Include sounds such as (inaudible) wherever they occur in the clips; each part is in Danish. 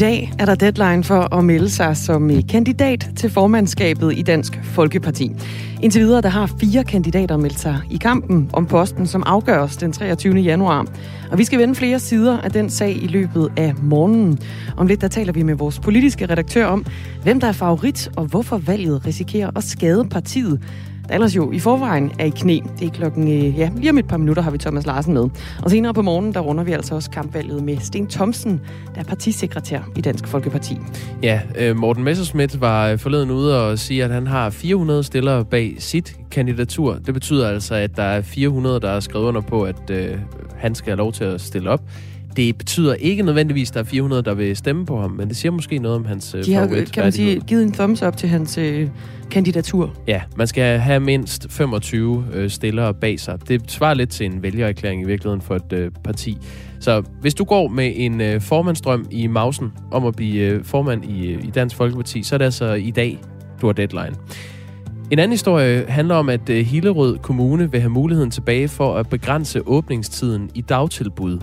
I dag er der deadline for at melde sig som eh, kandidat til formandskabet i Dansk Folkeparti. Indtil videre der har fire kandidater meldt sig i kampen om posten, som afgøres den 23. januar. Og vi skal vende flere sider af den sag i løbet af morgenen. Om lidt der taler vi med vores politiske redaktør om, hvem der er favorit og hvorfor valget risikerer at skade partiet der ellers jo i forvejen er i knæ. Det er klokken, øh, ja, lige om et par minutter har vi Thomas Larsen med. Og senere på morgenen, der runder vi altså også kampvalget med Sten Thomsen, der er partisekretær i Dansk Folkeparti. Ja, øh, Morten Messerschmidt var øh, forleden ude og sige, at han har 400 stillere bag sit kandidatur. Det betyder altså, at der er 400, der er skrevet under på, at øh, han skal have lov til at stille op. Det betyder ikke nødvendigvis, at der er 400, der vil stemme på ham, men det siger måske noget om hans De har, kan man sige, givet en thumbs up til hans øh, kandidatur. Ja, man skal have mindst 25 øh, stillere bag sig. Det svarer lidt til en vælgererklæring i virkeligheden for et øh, parti. Så hvis du går med en øh, formandsdrøm i mausen om at blive øh, formand i, øh, i Dansk Folkeparti, så er det altså i dag, du har deadline. En anden historie handler om, at øh, Hillerød Kommune vil have muligheden tilbage for at begrænse åbningstiden i dagtilbud.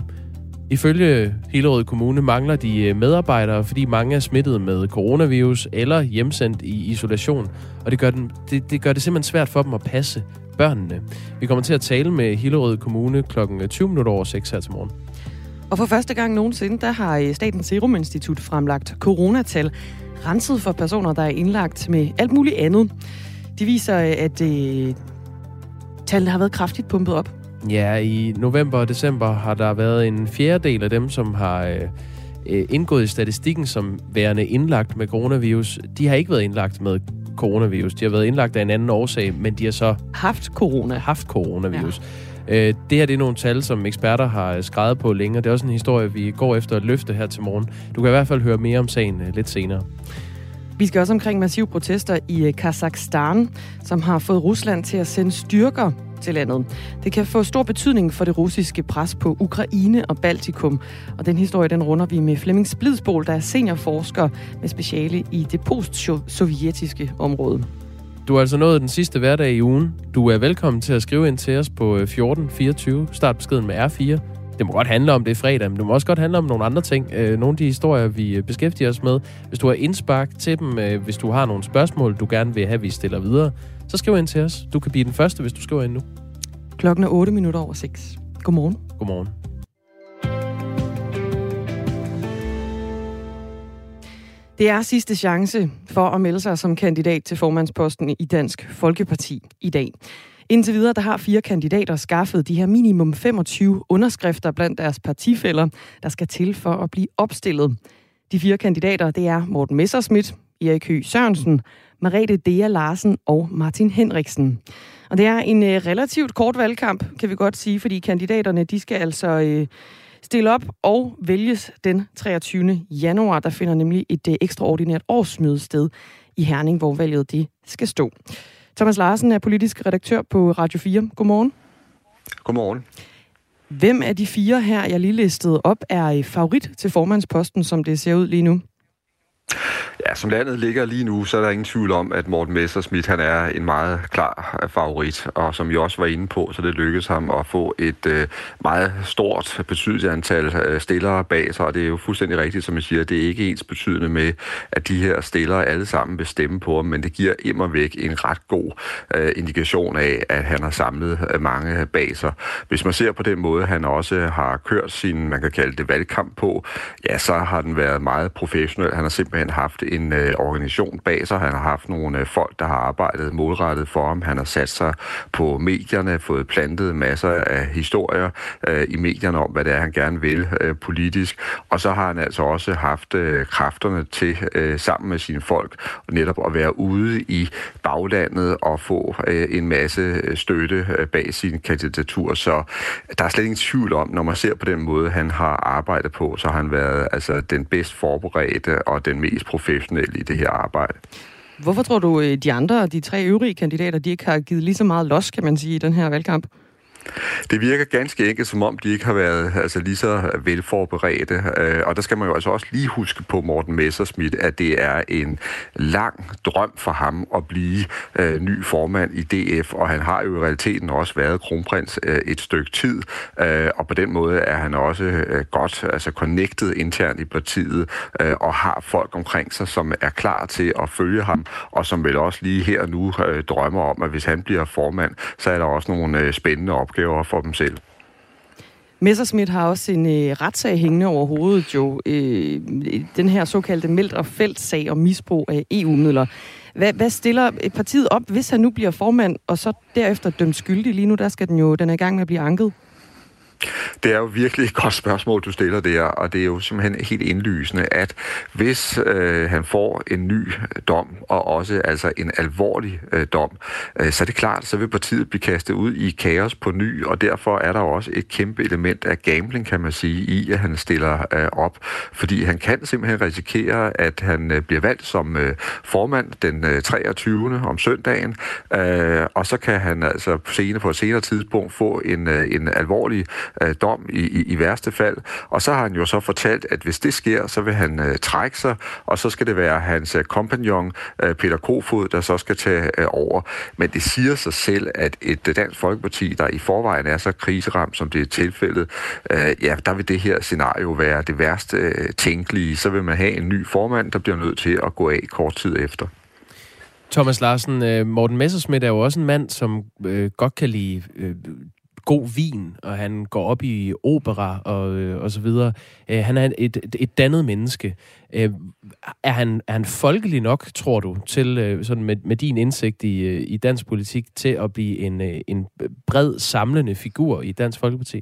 Ifølge Hillerød Kommune mangler de øh, medarbejdere, fordi mange er smittet med coronavirus eller hjemsendt i isolation, og det gør, den, det, det gør det simpelthen svært for dem at passe børnene. Vi kommer til at tale med Hillerød Kommune kl. 20 øh, minutter over 6 her til morgen. Og for første gang nogensinde, der har øh, Statens Serum Institut fremlagt coronatal, renset for personer, der er indlagt med alt muligt andet. De viser, at øh, tallet har været kraftigt pumpet op. Ja, i november og december har der været en fjerdedel af dem, som har øh, øh, indgået i statistikken som værende indlagt med coronavirus. De har ikke været indlagt med coronavirus. De har været indlagt af en anden årsag, men de har så... Haft corona. Haft coronavirus. Ja. Øh, det her det er nogle tal, som eksperter har skrevet på længere. Det er også en historie, vi går efter at løfte her til morgen. Du kan i hvert fald høre mere om sagen øh, lidt senere. Vi skal også omkring massive protester i øh, Kazakhstan, som har fået Rusland til at sende styrker til landet. Det kan få stor betydning for det russiske pres på Ukraine og Baltikum. Og den historie, den runder vi med Flemming Splidsbol, der er seniorforsker med speciale i det post-sovjetiske område. Du er altså nået den sidste hverdag i ugen. Du er velkommen til at skrive ind til os på øh, 1424. Start beskeden med R4. Det må godt handle om det fredag, men det må også godt handle om nogle andre ting. Øh, nogle af de historier, vi øh, beskæftiger os med. Hvis du har indspark til dem, hvis du har nogle spørgsmål, du gerne vil have, vi stiller videre, så skriv ind til os. Du kan blive den første, hvis du skriver ind nu. Klokken er 8 minutter over 6. Godmorgen. Godmorgen. Det er sidste chance for at melde sig som kandidat til formandsposten i Dansk Folkeparti i dag. Indtil videre der har fire kandidater skaffet de her minimum 25 underskrifter blandt deres partifælder, der skal til for at blive opstillet. De fire kandidater det er Morten Messerschmidt, Erik Høgh Sørensen, Marete Dea Larsen og Martin Henriksen. Og det er en øh, relativt kort valgkamp, kan vi godt sige, fordi kandidaterne de skal altså øh, stille op og vælges den 23. januar. Der finder nemlig et øh, ekstraordinært årsmøde sted i Herning, hvor valget det skal stå. Thomas Larsen er politisk redaktør på Radio 4. Godmorgen. Godmorgen. Hvem af de fire her, jeg lige listede op, er øh, favorit til formandsposten, som det ser ud lige nu? Ja, som landet ligger lige nu, så er der ingen tvivl om, at Morten Messerschmidt han er en meget klar øh, favorit. Og som jeg også var inde på, så det lykkedes ham at få et øh, meget stort betydeligt antal øh, stillere bag sig. Og det er jo fuldstændig rigtigt, som jeg siger, det er ikke ens betydende med, at de her stillere alle sammen vil stemme på ham, men det giver immer væk en ret god øh, indikation af, at han har samlet øh, mange bag sig. Hvis man ser på den måde, han også har kørt sin, man kan kalde det valgkamp på, ja, så har den været meget professionel. Han har simpelthen haft en øh, organisation bag sig. Han har haft nogle øh, folk, der har arbejdet målrettet for ham. Han har sat sig på medierne, fået plantet masser af historier øh, i medierne om, hvad det er, han gerne vil øh, politisk. Og så har han altså også haft øh, kræfterne til øh, sammen med sine folk netop at være ude i baglandet og få øh, en masse øh, støtte øh, bag sin kandidatur. Så der er slet ingen tvivl om, når man ser på den måde, han har arbejdet på, så har han været altså den bedst forberedte og den mest professionelle i det her arbejde. Hvorfor tror du, øh, de andre, de tre øvrige kandidater, de ikke har givet lige så meget los, kan man sige, i den her valgkamp? Det virker ganske enkelt, som om de ikke har været altså, lige så velforberedte. Øh, og der skal man jo altså også lige huske på Morten Messerschmidt, at det er en lang drøm for ham at blive øh, ny formand i DF, og han har jo i realiteten også været kronprins øh, et stykke tid, øh, og på den måde er han også øh, godt altså connected internt i partiet, øh, og har folk omkring sig, som er klar til at følge ham, og som vel også lige her nu øh, drømmer om, at hvis han bliver formand, så er der også nogle øh, spændende opgaver for dem selv. Messerschmidt har også en øh, retssag hængende over hovedet, jo. Øh, den her såkaldte meldt og feltsag om misbrug af EU-midler. Hvad, hvad stiller partiet op, hvis han nu bliver formand, og så derefter dømt skyldig? Lige nu, der skal den jo, den er i gang med at blive anket. Det er jo virkelig et godt spørgsmål, du stiller der, og det er jo simpelthen helt indlysende, at hvis øh, han får en ny øh, dom, og også altså en alvorlig øh, dom, øh, så er det klart, så vil partiet blive kastet ud i kaos på ny, og derfor er der også et kæmpe element af gambling, kan man sige, i at han stiller øh, op. Fordi han kan simpelthen risikere, at han øh, bliver valgt som øh, formand den øh, 23. om søndagen, øh, og så kan han altså senere på et senere tidspunkt få en, øh, en alvorlig øh, dom i, i, i værste fald. Og så har han jo så fortalt, at hvis det sker, så vil han øh, trække sig, og så skal det være hans øh, kompagnon, øh, Peter Kofod, der så skal tage øh, over. Men det siger sig selv, at et øh, dansk folkeparti, der i forvejen er så kriseramt, som det er tilfældet, øh, ja, der vil det her scenario være det værste øh, tænkelige. Så vil man have en ny formand, der bliver nødt til at gå af kort tid efter. Thomas Larsen, øh, Morten Messersmith er jo også en mand, som øh, godt kan lide øh, god vin, og han går op i opera og, øh, og så videre. Øh, han er et, et dannet menneske. Øh, er, han, er han folkelig nok, tror du, til øh, sådan med, med din indsigt i, øh, i dansk politik, til at blive en, øh, en bred, samlende figur i Dansk Folkeparti?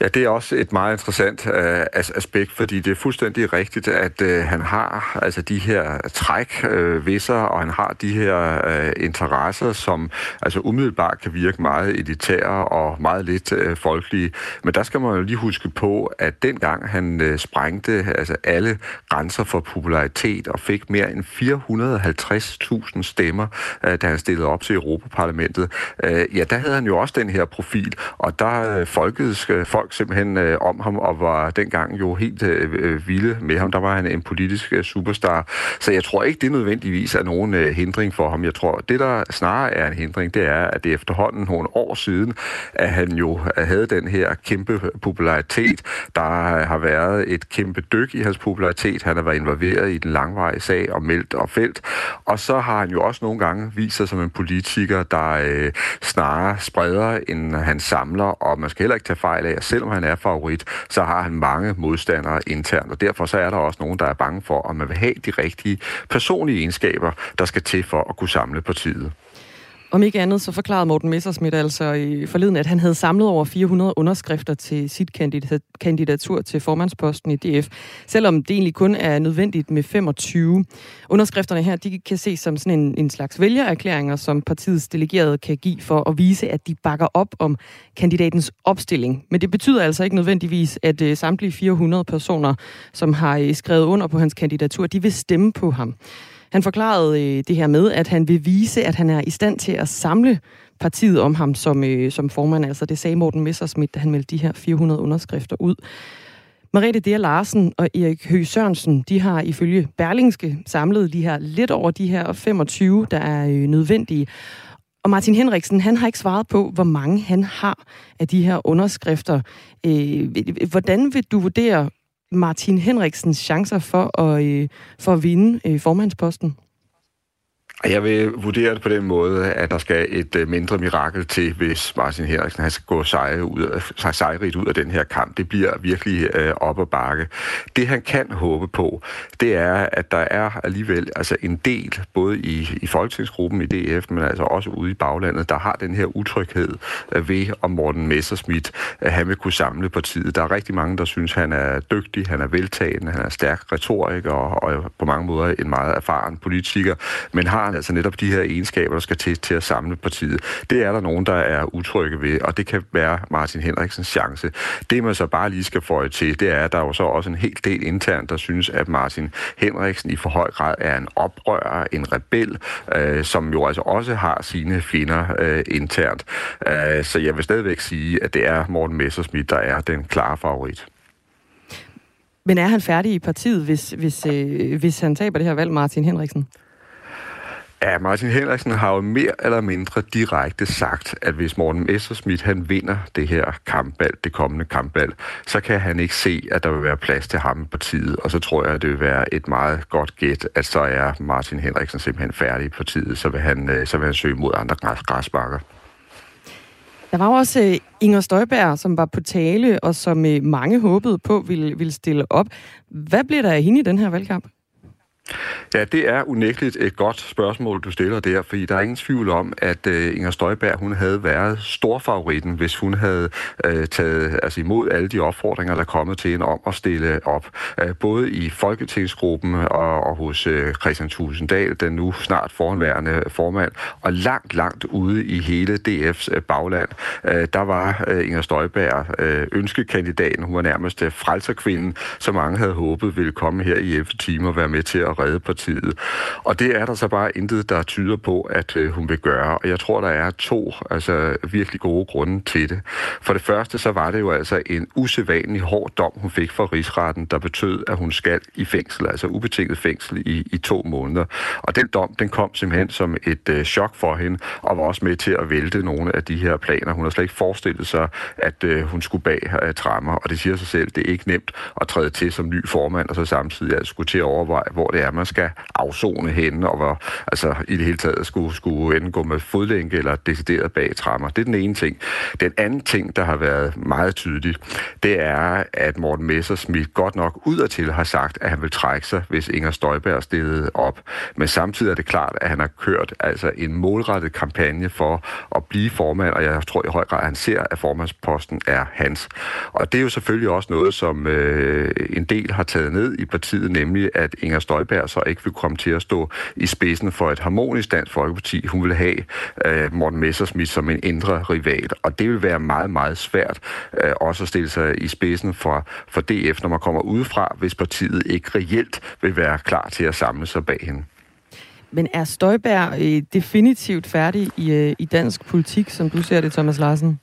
Ja, det er også et meget interessant øh, aspekt, fordi det er fuldstændig rigtigt, at øh, han har altså de her træk øh, ved sig, og han har de her øh, interesser, som altså umiddelbart kan virke meget elitære og meget lidt øh, folkelige. Men der skal man jo lige huske på, at dengang han øh, sprængte altså alle grænser for popularitet og fik mere end 450.000 stemmer, øh, da han stillede op til Europaparlamentet, øh, ja, der havde han jo også den her profil, og der øh, folkets øh, folk folk simpelthen øh, om ham, og var dengang jo helt øh, øh, vilde med ham. Der var han en politisk øh, superstar. Så jeg tror ikke, det nødvendigvis er nogen øh, hindring for ham. Jeg tror, det der snarere er en hindring, det er, at det efterhånden nogle år siden, at han jo øh, havde den her kæmpe popularitet. Der øh, har været et kæmpe dyk i hans popularitet. Han har været involveret i den langvarige sag om Meldt og Felt. Og så har han jo også nogle gange vist sig som en politiker, der øh, snarere spreder, end han samler. Og man skal heller ikke tage fejl af, at selv selvom han er favorit, så har han mange modstandere internt, og derfor så er der også nogen, der er bange for, om man vil have de rigtige personlige egenskaber, der skal til for at kunne samle partiet. Om ikke andet, så forklarede Morten Messersmith altså i forleden, at han havde samlet over 400 underskrifter til sit kandidatur til formandsposten i DF, selvom det egentlig kun er nødvendigt med 25. Underskrifterne her, de kan ses som sådan en, en slags vælgererklæringer, som partiets delegerede kan give for at vise, at de bakker op om kandidatens opstilling. Men det betyder altså ikke nødvendigvis, at øh, samtlige 400 personer, som har øh, skrevet under på hans kandidatur, de vil stemme på ham. Han forklarede øh, det her med, at han vil vise, at han er i stand til at samle partiet om ham som, øh, som formand. Altså det sagde Morten Messersmith, da han meldte de her 400 underskrifter ud. Mariette Dea Larsen og Erik Høgh Sørensen, de har ifølge Berlingske samlet de her lidt over de her 25, der er øh, nødvendige. Og Martin Henriksen, han har ikke svaret på, hvor mange han har af de her underskrifter. Øh, hvordan vil du vurdere Martin Henriksens chancer for at, øh, for at vinde øh, formandsposten? Jeg vil vurdere det på den måde, at der skal et øh, mindre mirakel til, hvis Martin Henriksen han skal gå sejre ud af, sejrigt ud af den her kamp. Det bliver virkelig øh, op og bakke. Det han kan håbe på, det er, at der er alligevel altså en del, både i, i folketingsgruppen i DF, men altså også ude i baglandet, der har den her utryghed øh, ved, om Morten Messerschmidt øh, han vil kunne samle partiet. Der er rigtig mange, der synes, han er dygtig, han er veltagende, han er stærk retorik og, og på mange måder en meget erfaren politiker, men har altså netop de her egenskaber, der skal til, til at samle partiet. Det er der nogen, der er utrygge ved, og det kan være Martin Henriksens chance. Det, man så bare lige skal få til, det er, at der er jo så også en hel del internt, der synes, at Martin Henriksen i for høj grad er en oprører, en rebel, øh, som jo altså også har sine fjender øh, internt. Øh, så jeg vil stadigvæk sige, at det er Morten Messerschmidt, der er den klare favorit. Men er han færdig i partiet, hvis, hvis, øh, hvis han taber det her valg, Martin Henriksen? Ja, Martin Henriksen har jo mere eller mindre direkte sagt, at hvis Morten Messerschmidt han vinder det her kampvalg, det kommende kampvalg, så kan han ikke se, at der vil være plads til ham i partiet. Og så tror jeg, at det vil være et meget godt gæt, at så er Martin Henriksen simpelthen færdig i partiet, så vil han, øh, så vil han søge mod andre græsbakker. Der var også øh, Inger Støjberg, som var på tale, og som øh, mange håbede på ville, ville stille op. Hvad bliver der af hende i den her valgkamp? Ja, det er unægteligt et godt spørgsmål, du stiller der, fordi der er ingen tvivl om, at øh, Inger Støjberg hun havde været storfavoritten, hvis hun havde øh, taget altså imod alle de opfordringer, der er kommet til hende om at stille op. Øh, både i Folketingsgruppen og, og hos uh, Christian Tulsendal, den nu snart foranværende formand, og langt, langt ude i hele DF's bagland. øh, der var Inger Støjberg øh, ønskekandidaten. Hun var nærmest frelserkvinden, som mange havde håbet ville komme her i 11 timer og være med til at redde partiet. Og det er der så bare intet, der tyder på, at øh, hun vil gøre. Og jeg tror, der er to altså, virkelig gode grunde til det. For det første, så var det jo altså en usædvanlig hård dom, hun fik fra rigsretten, der betød, at hun skal i fængsel, altså ubetinget fængsel i, i to måneder. Og den dom, den kom simpelthen som et øh, chok for hende, og var også med til at vælte nogle af de her planer. Hun har slet ikke forestillet sig, at øh, hun skulle bag øh, trammer, og det siger sig selv, det er ikke nemt at træde til som ny formand, og så samtidig at skulle til at overveje, hvor det er, man skal afzone henne, og hvor altså, i det hele taget skulle, skulle enten gå med fodlænke eller decideret bag trammer. Det er den ene ting. Den anden ting, der har været meget tydelig, det er, at Morten Messersmith godt nok udadtil har sagt, at han vil trække sig, hvis Inger Støjberg stillede op. Men samtidig er det klart, at han har kørt altså en målrettet kampagne for at blive formand, og jeg tror i høj grad, at han ser, at formandsposten er hans. Og det er jo selvfølgelig også noget, som øh, en del har taget ned i partiet, nemlig at Inger Støjberg så ikke vil komme til at stå i spidsen for et harmonisk dansk folkeparti. Hun vil have øh, Morten Messersmith som en indre rival, og det vil være meget, meget svært øh, også at stille sig i spidsen for, for DF, når man kommer udefra, hvis partiet ikke reelt vil være klar til at samle sig bag hende. Men er Støjberg øh, definitivt færdig i, øh, i dansk politik, som du ser det, Thomas Larsen?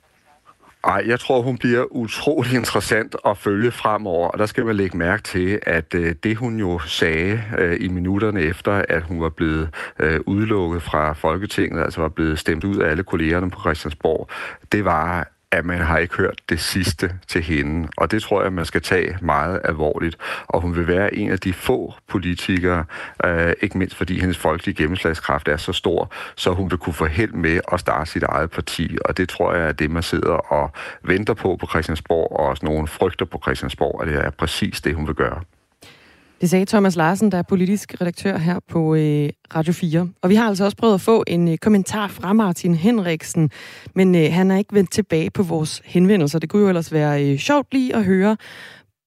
Nej, jeg tror, hun bliver utrolig interessant at følge fremover, og der skal man lægge mærke til, at øh, det hun jo sagde øh, i minutterne efter, at hun var blevet øh, udelukket fra Folketinget, altså var blevet stemt ud af alle kollegerne på Christiansborg, det var, at man har ikke hørt det sidste til hende. Og det tror jeg, man skal tage meget alvorligt. Og hun vil være en af de få politikere, øh, ikke mindst fordi hendes folkelige gennemslagskraft er så stor, så hun vil kunne få held med at starte sit eget parti. Og det tror jeg er det, man sidder og venter på på Christiansborg, og også nogen frygter på Christiansborg, og det er præcis det, hun vil gøre. Det sagde Thomas Larsen, der er politisk redaktør her på øh, Radio 4. Og vi har altså også prøvet at få en øh, kommentar fra Martin Henriksen, men øh, han er ikke vendt tilbage på vores henvendelser. Det kunne jo ellers være øh, sjovt lige at høre,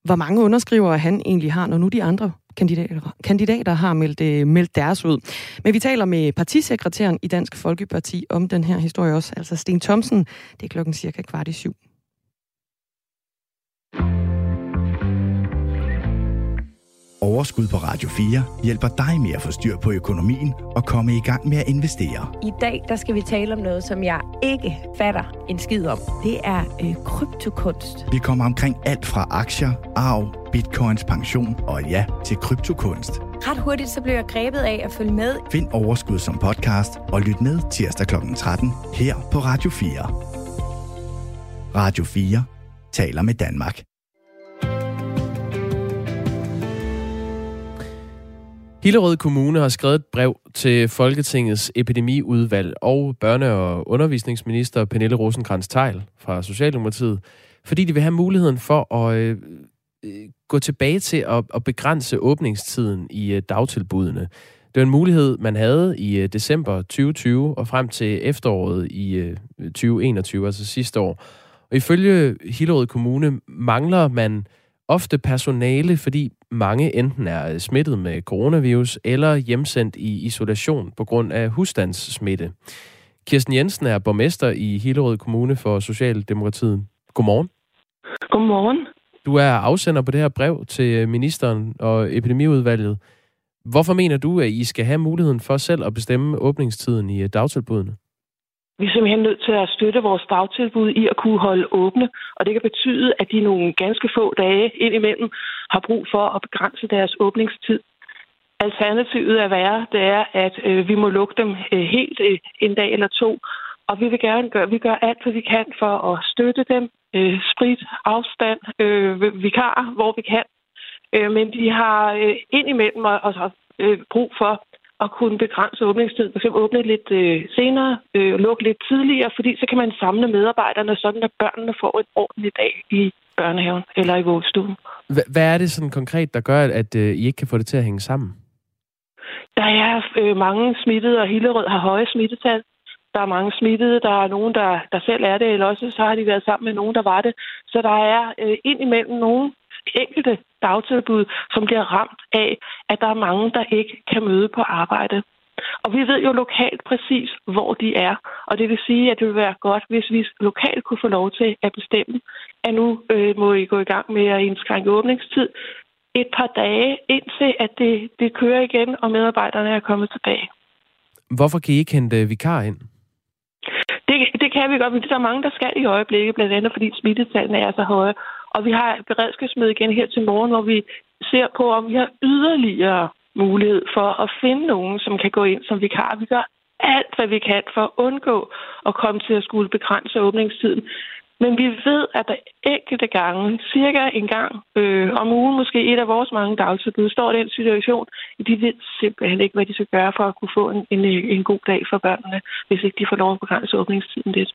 hvor mange underskrivere han egentlig har, når nu de andre kandidater, kandidater har meldt, øh, meldt deres ud. Men vi taler med partisekretæren i Dansk Folkeparti om den her historie også, altså Sten Thomsen. Det er klokken cirka kvart i syv. Overskud på Radio 4 hjælper dig med at få styr på økonomien og komme i gang med at investere. I dag der skal vi tale om noget, som jeg ikke fatter en skid om. Det er øh, kryptokunst. Vi kommer omkring alt fra aktier, arv, bitcoins, pension og ja, til kryptokunst. Ret hurtigt så blev jeg grebet af at følge med. Find Overskud som podcast og lyt med tirsdag kl. 13 her på Radio 4. Radio 4 taler med Danmark. Hillerød Kommune har skrevet et brev til Folketingets epidemiudvalg og børne- og undervisningsminister Pernille rosenkrantz teil fra Socialdemokratiet, fordi de vil have muligheden for at øh, øh gå tilbage til at, at begrænse åbningstiden i øh, dagtilbudene. Det var en mulighed, man havde i øh, december 2020 og frem til efteråret i øh, 2021, altså sidste år. Og ifølge Hillerød Kommune mangler man ofte personale, fordi mange enten er smittet med coronavirus eller hjemsendt i isolation på grund af husstandssmitte. Kirsten Jensen er borgmester i Hillerød Kommune for Socialdemokratiet. Godmorgen. Godmorgen. Du er afsender på det her brev til ministeren og epidemiudvalget. Hvorfor mener du, at I skal have muligheden for selv at bestemme åbningstiden i dagtilbudene? Vi er simpelthen nødt til at støtte vores dagtilbud i at kunne holde åbne, og det kan betyde, at de nogle ganske få dage indimellem har brug for at begrænse deres åbningstid. Alternativet er værre, det er, at øh, vi må lukke dem øh, helt øh, en dag eller to, og vi vil gerne gøre, vi gør alt, hvad vi kan for at støtte dem, øh, sprit, afstand, øh, vikar, hvor vi kan. Øh, men de har øh, indimellem også øh, brug for at kunne begrænse åbningstid. For eksempel åbne lidt øh, senere, øh, lukke lidt tidligere, fordi så kan man samle medarbejderne, sådan at børnene får et ordentligt dag i børnehaven eller i vuggestuen. Hvad er det sådan konkret, der gør, at øh, I ikke kan få det til at hænge sammen? Der er øh, mange smittede, og Hillerød har høje smittetal. Der er mange smittede, der er nogen, der, der selv er det, eller også så har de været sammen med nogen, der var det. Så der er øh, indimellem nogen enkelte dagtilbud, som bliver ramt af, at der er mange, der ikke kan møde på arbejde. Og vi ved jo lokalt præcis, hvor de er. Og det vil sige, at det vil være godt, hvis vi lokalt kunne få lov til at bestemme, at nu øh, må I gå i gang med at indskrænke åbningstid et par dage, indtil at det, det kører igen, og medarbejderne er kommet tilbage. Hvorfor kan I ikke hente vikar ind? Det, det kan vi godt, men der er mange, der skal i øjeblikket, blandt andet fordi smittetallene er så høje. Og vi har beredskabsmøde igen her til morgen, hvor vi ser på, om vi har yderligere mulighed for at finde nogen, som kan gå ind som vikar. Vi gør alt, hvad vi kan for at undgå at komme til at skulle begrænse åbningstiden. Men vi ved, at der enkelte gange, cirka en gang øh, om ugen, måske et af vores mange dagtilbud, står i den situation, at de ved simpelthen ikke, hvad de skal gøre for at kunne få en, en, en god dag for børnene, hvis ikke de får lov at begrænse åbningstiden lidt.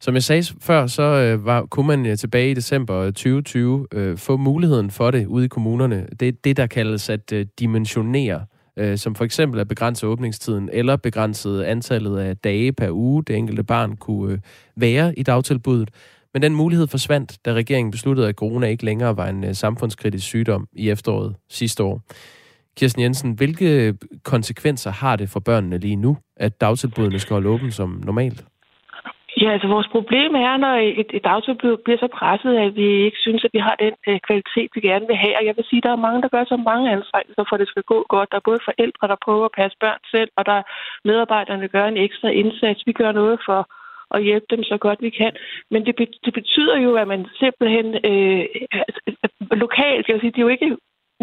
Som jeg sagde før, så øh, var, kunne man øh, tilbage i december øh, 2020 øh, få muligheden for det ude i kommunerne. Det er det, der kaldes at øh, dimensionere øh, som for eksempel at begrænse åbningstiden, eller begrænse antallet af dage per uge, det enkelte barn kunne øh, være i dagtilbuddet. Men den mulighed forsvandt, da regeringen besluttede, at corona ikke længere var en øh, samfundskritisk sygdom i efteråret sidste år. Kirsten Jensen, hvilke konsekvenser har det for børnene lige nu, at dagtilbudene skal holde åben som normalt? Ja, altså vores problem er, når et, et dagtilbud bliver så presset, at vi ikke synes, at vi har den øh, kvalitet, vi gerne vil have. Og jeg vil sige, at der er mange, der gør så mange anstrengelser for, at det skal gå godt. Der er både forældre, der prøver at passe børn selv, og der er medarbejderne, der gør en ekstra indsats. Vi gør noget for at hjælpe dem så godt vi kan. Men det, det betyder jo, at man simpelthen øh, altså, øh, lokalt, jeg vil sige, det er jo ikke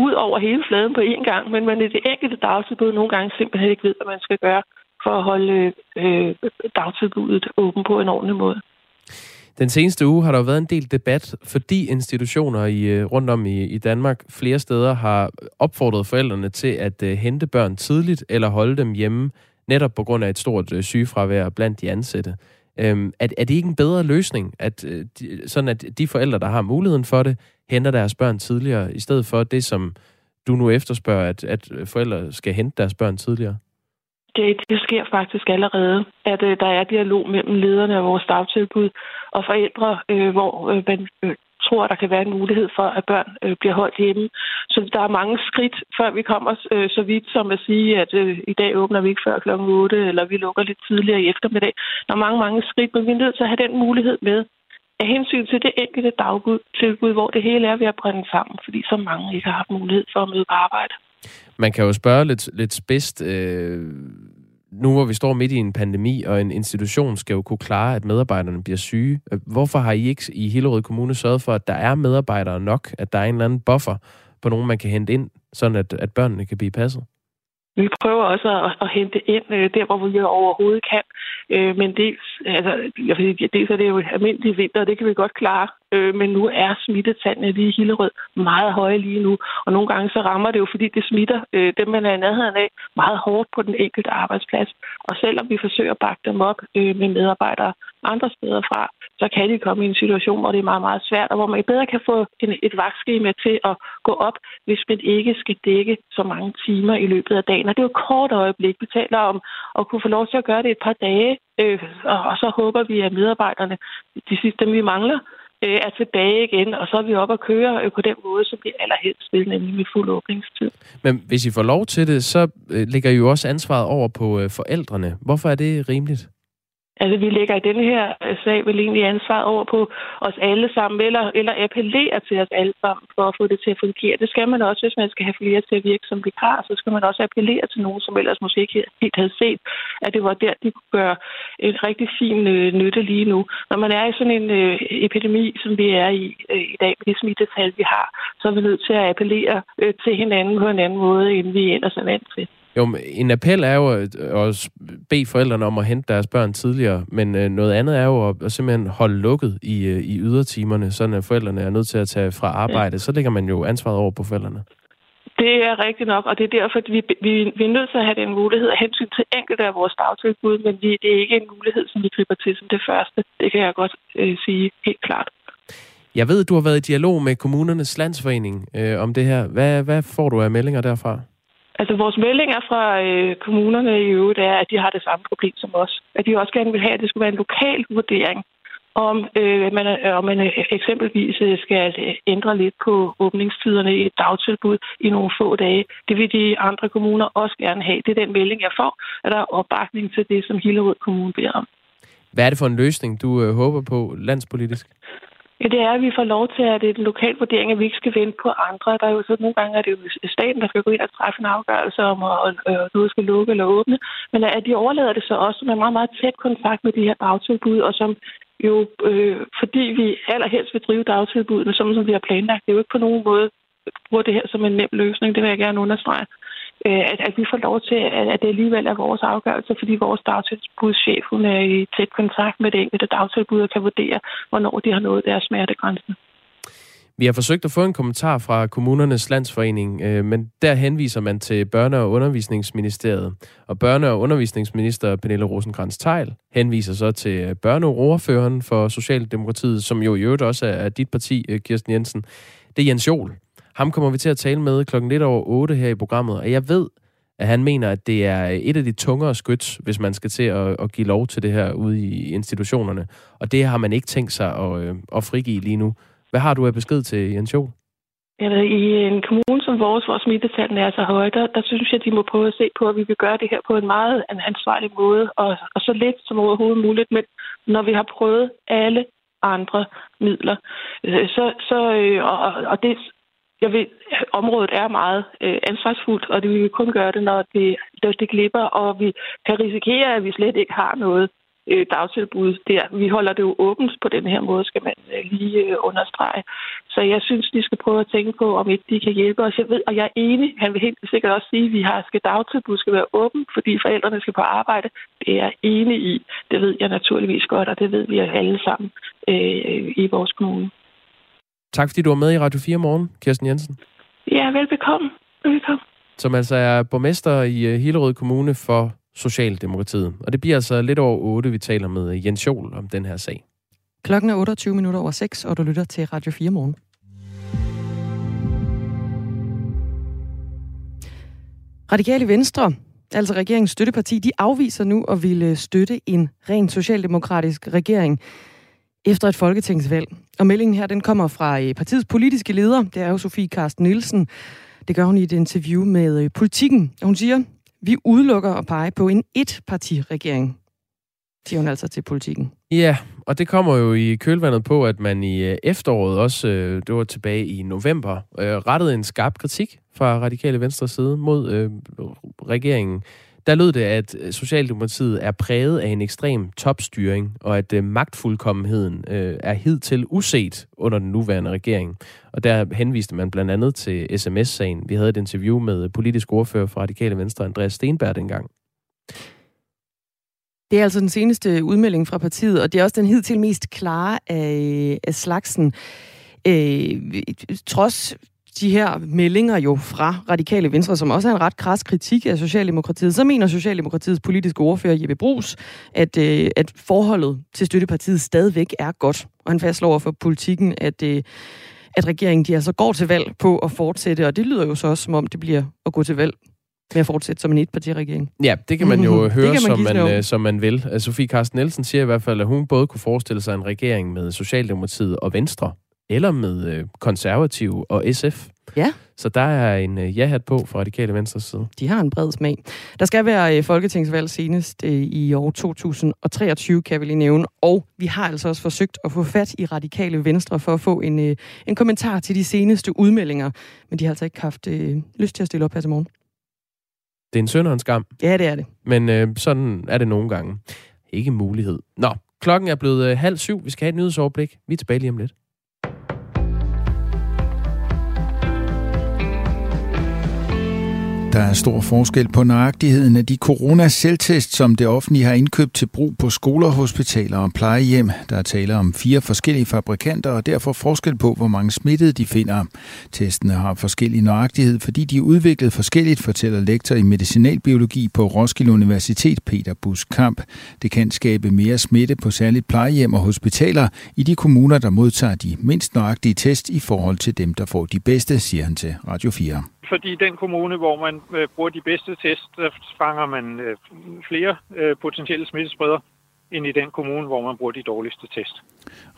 ud over hele fladen på én gang, men man i det enkelte dagtilbud nogle gange simpelthen ikke ved, hvad man skal gøre for at holde øh, dagtilbuddet åben på en ordentlig måde. Den seneste uge har der jo været en del debat, fordi institutioner i, øh, rundt om i, i Danmark flere steder har opfordret forældrene til at øh, hente børn tidligt eller holde dem hjemme, netop på grund af et stort øh, sygefravær blandt de ansatte. Øhm, er, er det ikke en bedre løsning, at øh, de, sådan at de forældre, der har muligheden for det, henter deres børn tidligere, i stedet for det, som du nu efterspørger, at, at forældre skal hente deres børn tidligere? Det, det sker faktisk allerede, at øh, der er dialog mellem lederne af vores dagtilbud og forældre, øh, hvor øh, man øh, tror, at der kan være en mulighed for, at børn øh, bliver holdt hjemme. Så der er mange skridt, før vi kommer øh, så vidt som at sige, at øh, i dag åbner vi ikke før kl. 8, eller vi lukker lidt tidligere i eftermiddag. Der er mange, mange skridt, men vi er nødt til at have den mulighed med af hensyn til det enkelte dagtilbud, hvor det hele er ved at brænde sammen, fordi så mange ikke har haft mulighed for at møde på arbejde. Man kan jo spørge lidt, lidt spidst, øh, nu hvor vi står midt i en pandemi, og en institution skal jo kunne klare, at medarbejderne bliver syge. Øh, hvorfor har I ikke i Hillerød Kommune sørget for, at der er medarbejdere nok, at der er en eller anden buffer på nogen, man kan hente ind, sådan at, at børnene kan blive passet? Vi prøver også at, at hente ind øh, der, hvor vi overhovedet kan. Øh, men dels, altså, jeg vil sige, dels er det jo almindelig vinter, og det kan vi godt klare. Øh, men nu er smittetallene lige i Hillerød meget høje lige nu. Og nogle gange så rammer det jo, fordi det smitter dem, man er i nærheden af, meget hårdt på den enkelte arbejdsplads. Og selvom vi forsøger at bakke dem op med medarbejdere andre steder fra, så kan de komme i en situation, hvor det er meget, meget svært, og hvor man bedre kan få en, et vagtskema til at gå op, hvis man ikke skal dække så mange timer i løbet af dagen. Og det er jo et kort øjeblik. Vi taler om at kunne få lov til at gøre det et par dage, øh, og, så håber vi, at medarbejderne, de sidste dem vi mangler, øh, er tilbage igen, og så er vi oppe og køre øh, på den måde, som vi allerhelst vil, nemlig med fuld åbningstid. Men hvis I får lov til det, så øh, ligger I jo også ansvaret over på øh, forældrene. Hvorfor er det rimeligt? Altså, vi lægger i denne her øh, sag vel egentlig ansvaret over på os alle sammen, eller, eller appellerer til os alle sammen for at få det til at fungere. Det skal man også, hvis man skal have flere til at virke som vikar, så skal man også appellere til nogen, som ellers måske ikke helt havde set, at det var der, de kunne gøre en rigtig fin øh, nytte lige nu. Når man er i sådan en øh, epidemi, som vi er i øh, i dag, med de smittetal, vi har, så er vi nødt til at appellere øh, til hinanden på en anden måde, end vi ellers er vant til. Jo, en appel er jo at bede forældrene om at hente deres børn tidligere, men øh, noget andet er jo at, simpelthen holde lukket i, øh, i ydertimerne, sådan at forældrene er nødt til at tage fra arbejde. Ja. Så lægger man jo ansvaret over på forældrene. Det er rigtigt nok, og det er derfor, at vi, vi, vi er nødt til at have den mulighed af hensyn til enkelte af vores dagtilbud, men vi, det er ikke en mulighed, som vi griber til som det første. Det kan jeg godt øh, sige helt klart. Jeg ved, du har været i dialog med kommunernes landsforening øh, om det her. Hvad, hvad får du af meldinger derfra? Altså vores meldinger fra øh, kommunerne i øvrigt er, at de har det samme problem som os. At de også gerne vil have, at det skulle være en lokal vurdering, om øh, man, øh, om man eksempelvis øh, skal ændre lidt på åbningstiderne i et dagtilbud i nogle få dage. Det vil de andre kommuner også gerne have. Det er den melding, jeg får, at der er opbakning til det, som Hillerød Kommune beder om. Hvad er det for en løsning, du øh, håber på landspolitisk? Ja, det er, at vi får lov til, at det er en lokal vurdering, at vi ikke skal vente på andre. Der er jo så nogle gange, at det er staten, der skal gå ind og træffe en afgørelse om, at noget skal lukke eller åbne. Men at de overlader det så også med meget, meget tæt kontakt med de her dagtilbud, og som jo, øh, fordi vi allerhelst vil drive dagtilbudene, som, som vi har planlagt, det er jo ikke på nogen måde bruger det her som en nem løsning. Det vil jeg gerne understrege Øh, at, at vi får lov til, at, at det alligevel er vores afgørelse, fordi vores dagtilbudschef hun er i tæt kontakt med det enkelte dagtilbud og kan vurdere, hvornår de har nået deres smertegrænse. Vi har forsøgt at få en kommentar fra kommunernes landsforening, øh, men der henviser man til Børne- og Undervisningsministeriet. Og Børne- og Undervisningsminister Pernille rosenkrantz teil henviser så til øh, børneordføreren for Socialdemokratiet, som jo i øvrigt også er dit parti, øh, Kirsten Jensen. Det er Jens Jol, ham kommer vi til at tale med klokken lidt over 8 her i programmet, og jeg ved, at han mener, at det er et af de tungere skyts, hvis man skal til at, at give lov til det her ude i institutionerne. Og det har man ikke tænkt sig at, øh, at frigive lige nu. Hvad har du af besked til Jens Jo? Eller I en kommune som vores, hvor smittetallene er så høje, der, der synes jeg, de må prøve at se på, at vi vil gøre det her på en meget ansvarlig måde, og, og så lidt som overhovedet muligt. Men når vi har prøvet alle andre midler, øh, så, så øh, og, og det jeg ved, området er meget øh, ansvarsfuldt, og det vil kun gøre det, når det, når det glipper, og vi kan risikere, at vi slet ikke har noget øh, dagtilbud der. Vi holder det jo åbent på den her måde, skal man øh, lige øh, understrege. Så jeg synes, de skal prøve at tænke på, om ikke de kan hjælpe os. Jeg ved, og jeg er enig, han vil helt sikkert også sige, at vi har, skal dagtilbud skal være åbent, fordi forældrene skal på arbejde. Det er jeg enig i. Det ved jeg naturligvis godt, og det ved vi alle sammen øh, i vores kommune. Tak fordi du var med i Radio 4 morgen, Kirsten Jensen. Ja, velbekomme. Velbekomme. Som altså er borgmester i øh, Hillerød Kommune for Socialdemokratiet. Og det bliver altså lidt over 8, vi taler med øh, Jens Jol om den her sag. Klokken er 28 minutter over 6, og du lytter til Radio 4 morgen. Radikale Venstre, altså regeringens støtteparti, de afviser nu at ville støtte en ren socialdemokratisk regering efter et folketingsvalg. Og meldingen her, den kommer fra øh, partiets politiske leder, det er jo Sofie Karsten Nielsen. Det gør hun i et interview med øh, Politikken. Og hun siger, vi udelukker at pege på en etpartiregering, Siger hun altså til Politikken. Ja, og det kommer jo i kølvandet på, at man i øh, efteråret også, det var tilbage i november, rettede en skarp kritik fra Radikale Venstre side mod øh, regeringen der lød det, at øh, Socialdemokratiet er præget af en ekstrem topstyring, og at øh, magtfuldkommenheden øh, er hidtil uset under den nuværende regering. Og der henviste man blandt andet til sms-sagen. Vi havde et interview med øh, politisk ordfører fra Radikale Venstre, Andreas Stenberg, dengang. Det er altså den seneste udmelding fra partiet, og det er også den hidtil mest klare af, af slagsen. Øh, trods de her meldinger jo fra Radikale Venstre, som også er en ret kras kritik af Socialdemokratiet, så mener Socialdemokratiets politiske ordfører Jeppe Brugs, at, øh, at forholdet til støttepartiet stadigvæk er godt. Og han fastslår for politikken, at, øh, at regeringen de altså går til valg på at fortsætte, og det lyder jo så også, som om det bliver at gå til valg med at fortsætte som en etpartiregering. Ja, det kan man jo Det høre, man som, man, øh, som man vil. Altså, Sofie Carsten Nielsen siger i hvert fald, at hun både kunne forestille sig en regering med Socialdemokratiet og Venstre, eller med øh, konservative og SF. Ja. Så der er en øh, ja-hat på fra Radikale Venstres side. De har en bred smag. Der skal være øh, folketingsvalg senest øh, i år 2023, kan vi lige nævne. Og vi har altså også forsøgt at få fat i Radikale Venstre for at få en, øh, en kommentar til de seneste udmeldinger. Men de har altså ikke haft øh, lyst til at stille op her til morgen. Det er en synd og en skam, Ja, det er det. men øh, sådan er det nogle gange. Ikke mulighed. Nå, klokken er blevet øh, halv syv. Vi skal have et nyhedsoverblik. Vi er tilbage lige om lidt. Der er stor forskel på nøjagtigheden af de corona-selvtest, som det offentlige har indkøbt til brug på skoler, hospitaler og plejehjem. Der er tale om fire forskellige fabrikanter, og derfor forskel på, hvor mange smittede de finder. Testene har forskellig nøjagtighed, fordi de er udviklet forskelligt, fortæller lektor i medicinalbiologi på Roskilde Universitet, Peter Bus Kamp. Det kan skabe mere smitte på særligt plejehjem og hospitaler i de kommuner, der modtager de mindst nøjagtige test i forhold til dem, der får de bedste, siger han til Radio 4 fordi den kommune, hvor man øh, bruger de bedste test, der fanger man øh, flere øh, potentielle smittespredere end i den kommune, hvor man bruger de dårligste test.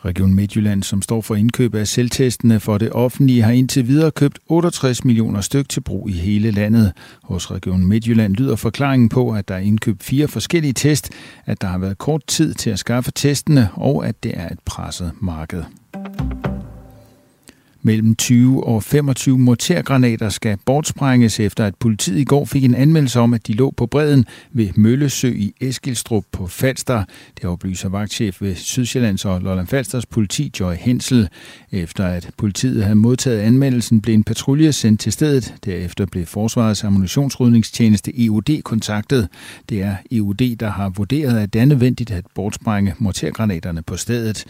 Region Midtjylland, som står for indkøb af selvtestene for det offentlige, har indtil videre købt 68 millioner styk til brug i hele landet. Hos Region Midtjylland lyder forklaringen på, at der er indkøbt fire forskellige test, at der har været kort tid til at skaffe testene, og at det er et presset marked. Mellem 20 og 25 mortergranater skal bortsprænges efter, at politiet i går fik en anmeldelse om, at de lå på bredden ved Møllesø i Eskilstrup på Falster. Det oplyser vagtchef ved Sydsjællands og Lolland Falsters politi Joy Hensel. Efter at politiet havde modtaget anmeldelsen, blev en patrulje sendt til stedet. Derefter blev Forsvarets ammunitionsrydningstjeneste EUD kontaktet. Det er EUD, der har vurderet, at det er nødvendigt at bortsprænge mortergranaterne på stedet.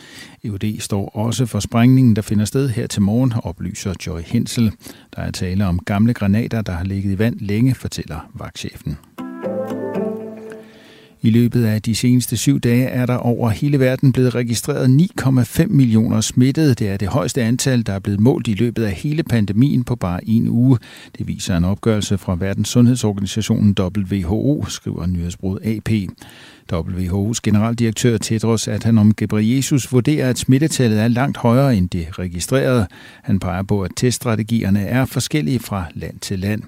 EUD står også for sprængningen, der finder sted her til morgen, oplyser Joy Hensel. Der er tale om gamle granater, der har ligget i vand længe, fortæller vagtchefen. I løbet af de seneste syv dage er der over hele verden blevet registreret 9,5 millioner smittede. Det er det højeste antal, der er blevet målt i løbet af hele pandemien på bare en uge. Det viser en opgørelse fra Verdens Sundhedsorganisationen WHO, skriver nyhedsbruget AP. WHO's generaldirektør Tedros Adhanom Ghebreyesus vurderer, at smittetallet er langt højere end det registrerede. Han peger på, at teststrategierne er forskellige fra land til land.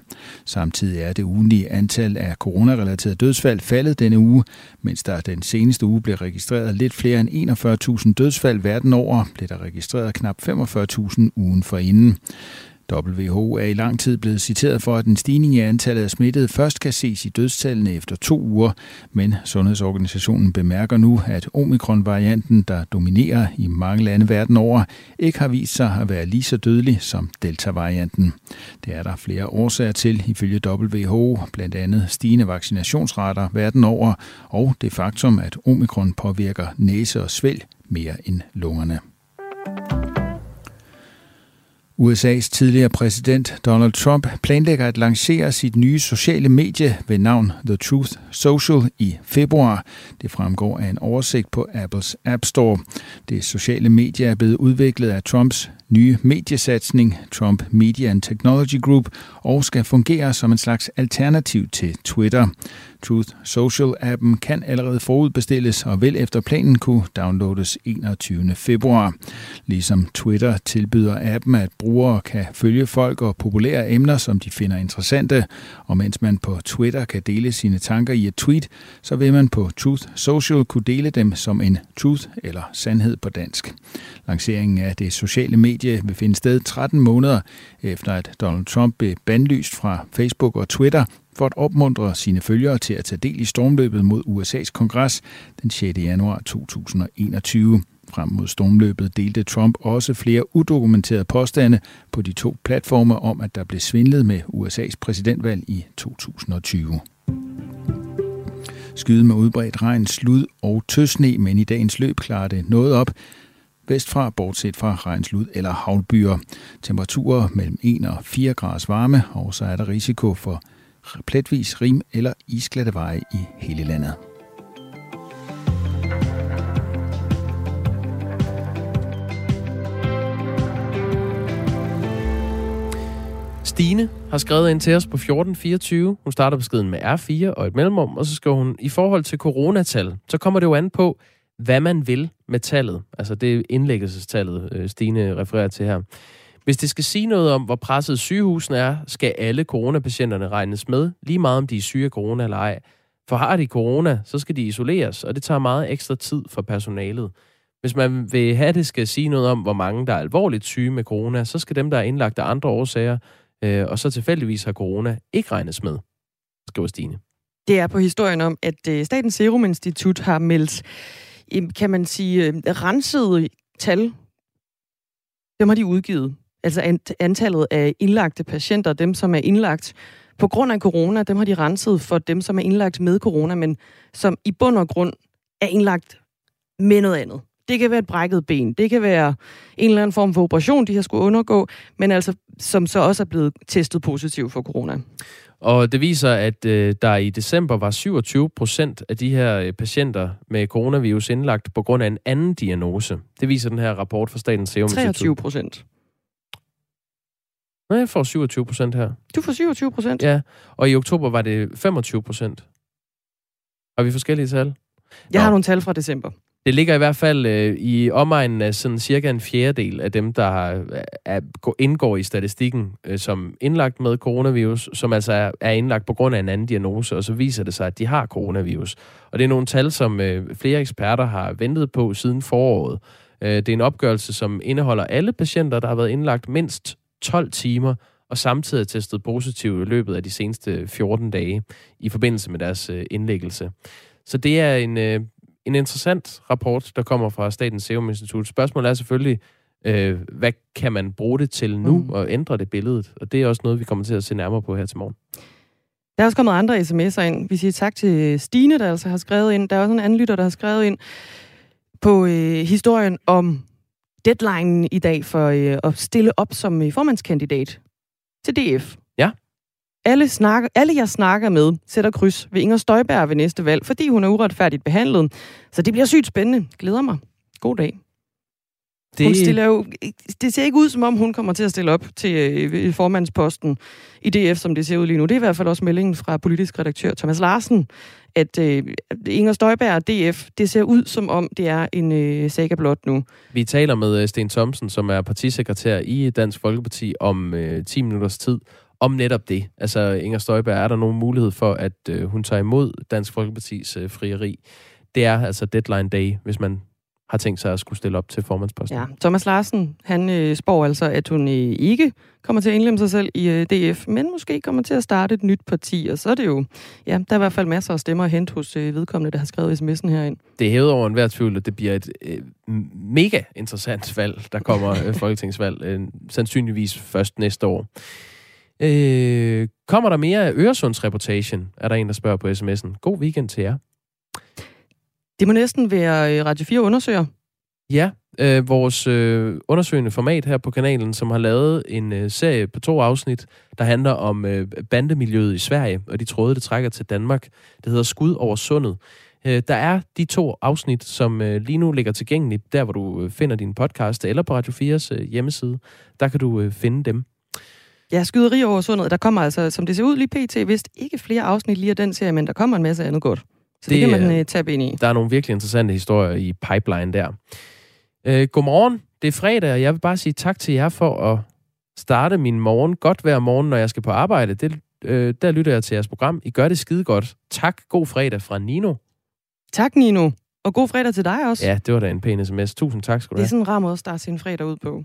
Samtidig er det ugenlige antal af coronarelaterede dødsfald faldet denne uge, mens der den seneste uge blev registreret lidt flere end 41.000 dødsfald verden over, blev der registreret knap 45.000 ugen forinden. WHO er i lang tid blevet citeret for, at en stigning i antallet af smittede først kan ses i dødstallene efter to uger, men Sundhedsorganisationen bemærker nu, at omikron-varianten, der dominerer i mange lande verden over, ikke har vist sig at være lige så dødelig som delta-varianten. Det er der flere årsager til, ifølge WHO, blandt andet stigende vaccinationsrater verden over, og det faktum, at omikron påvirker næse og svælg mere end lungerne. USA's tidligere præsident Donald Trump planlægger at lancere sit nye sociale medie ved navn The Truth Social i februar. Det fremgår af en oversigt på Apples App Store. Det sociale medie er blevet udviklet af Trumps nye mediesatsning Trump Media and Technology Group og skal fungere som en slags alternativ til Twitter. Truth Social-appen kan allerede forudbestilles og vil efter planen kunne downloades 21. februar. Ligesom Twitter tilbyder appen, at brugere kan følge folk og populære emner, som de finder interessante. Og mens man på Twitter kan dele sine tanker i et tweet, så vil man på Truth Social kunne dele dem som en truth eller sandhed på dansk. Lanceringen af det sociale medie vil finde sted 13 måneder efter, at Donald Trump blev bandlyst fra Facebook og Twitter for at opmuntre sine følgere til at tage del i stormløbet mod USA's kongres den 6. januar 2021. Frem mod stormløbet delte Trump også flere udokumenterede påstande på de to platforme om, at der blev svindlet med USA's præsidentvalg i 2020. Skyde med udbredt regn, slud og tøsne, men i dagens løb klarer det noget op vestfra, bortset fra regnslud eller havlbyer. Temperaturer mellem 1 og 4 graders varme, og så er der risiko for pletvis rim eller isglatte veje i hele landet. Stine har skrevet ind til os på 1424. Hun starter beskeden med R4 og et mellemrum, og så skriver hun, i forhold til coronatal, så kommer det jo an på, hvad man vil med tallet. Altså det er indlæggelsestallet, øh, Stine refererer til her. Hvis det skal sige noget om, hvor presset sygehusene er, skal alle coronapatienterne regnes med, lige meget om de er syge af corona eller ej. For har de corona, så skal de isoleres, og det tager meget ekstra tid for personalet. Hvis man vil have det skal sige noget om, hvor mange der er alvorligt syge med corona, så skal dem, der er indlagt af andre årsager, øh, og så tilfældigvis har corona, ikke regnes med, skriver Stine. Det er på historien om, at øh, Statens Serum Institut har meldt, kan man sige, øh, rensede tal. Dem har de udgivet. Altså antallet af indlagte patienter, dem som er indlagt på grund af corona, dem har de renset for dem, som er indlagt med corona, men som i bund og grund er indlagt med noget andet. Det kan være et brækket ben, det kan være en eller anden form for operation, de har skulle undergå, men altså som så også er blevet testet positiv for corona. Og det viser, at øh, der i december var 27 procent af de her øh, patienter med coronavirus indlagt på grund af en anden diagnose. Det viser den her rapport fra Statens Serum Institut. 23 procent. Nej, jeg får 27 procent her. Du får 27 procent? Ja, og i oktober var det 25 procent. Har vi forskellige tal? Jeg Nå. har nogle tal fra december. Det ligger i hvert fald øh, i omegnen af sådan cirka en fjerdedel af dem, der har, er, indgår i statistikken øh, som indlagt med coronavirus, som altså er, er indlagt på grund af en anden diagnose, og så viser det sig, at de har coronavirus. Og det er nogle tal, som øh, flere eksperter har ventet på siden foråret. Øh, det er en opgørelse, som indeholder alle patienter, der har været indlagt mindst 12 timer, og samtidig testet positiv i løbet af de seneste 14 dage i forbindelse med deres øh, indlæggelse. Så det er en, øh, en interessant rapport, der kommer fra Statens Serum Institut. Spørgsmålet er selvfølgelig, øh, hvad kan man bruge det til nu mm. og ændre det billedet? Og det er også noget, vi kommer til at se nærmere på her til morgen. Der er også kommet andre sms'er ind. Vi siger tak til Stine, der altså har skrevet ind. Der er også en anden lytter, der har skrevet ind på øh, historien om deadline i dag for øh, at stille op som øh, formandskandidat til DF. Alle, snakker, alle jeg snakker med sætter kryds ved Inger Støjberg ved næste valg, fordi hun er uretfærdigt behandlet. Så det bliver sygt spændende. Glæder mig. God dag. Det... Hun stiller jo, det ser ikke ud, som om hun kommer til at stille op til øh, formandsposten i DF, som det ser ud lige nu. Det er i hvert fald også meldingen fra politisk redaktør Thomas Larsen, at øh, Inger Støjberg og DF, det ser ud, som om det er en øh, saga blot nu. Vi taler med øh, Sten Thomsen, som er partisekretær i Dansk Folkeparti, om øh, 10 minutters tid, om netop det. Altså, Inger Støjberg, er der nogen mulighed for, at øh, hun tager imod Dansk Folkepartis øh, frieri? Det er altså deadline day, hvis man har tænkt sig at skulle stille op til formandsposten. Ja, Thomas Larsen, han øh, spår altså, at hun øh, ikke kommer til at indlemme sig selv i øh, DF, men måske kommer til at starte et nyt parti, og så er det jo, ja, der er i hvert fald masser af stemmer at hente hos øh, vedkommende, der har skrevet sms'en herind. Det er hævet over enhver tvivl, at det bliver et øh, mega interessant valg, der kommer øh, (laughs) folketingsvalg, øh, sandsynligvis først næste år. Øh, kommer der mere Øresundsreportagen, er der en, der spørger på sms'en. God weekend til jer. Det må næsten være øh, Radio 4 undersøger. Ja, øh, vores øh, undersøgende format her på kanalen, som har lavet en øh, serie på to afsnit, der handler om øh, bandemiljøet i Sverige, og de tråde, det trækker til Danmark. Det hedder Skud over sundet. Øh, der er de to afsnit, som øh, lige nu ligger tilgængeligt, der hvor du øh, finder din podcast, eller på Radio 4's øh, hjemmeside. Der kan du øh, finde dem. Ja, skyderi over sundet. Der kommer altså, som det ser ud lige pt, vist ikke flere afsnit lige af den serie, men der kommer en masse andet godt. Så det, det kan man uh, tabe ind i. Der er nogle virkelig interessante historier i pipeline der. Uh, godmorgen. Det er fredag, og jeg vil bare sige tak til jer for at starte min morgen godt hver morgen, når jeg skal på arbejde. Det, uh, der lytter jeg til jeres program. I gør det skide godt. Tak. God fredag fra Nino. Tak, Nino. Og god fredag til dig også. Ja, det var da en pæn sms. Tusind tak skal du have. Det er sådan en rar måde at starte sin fredag ud på.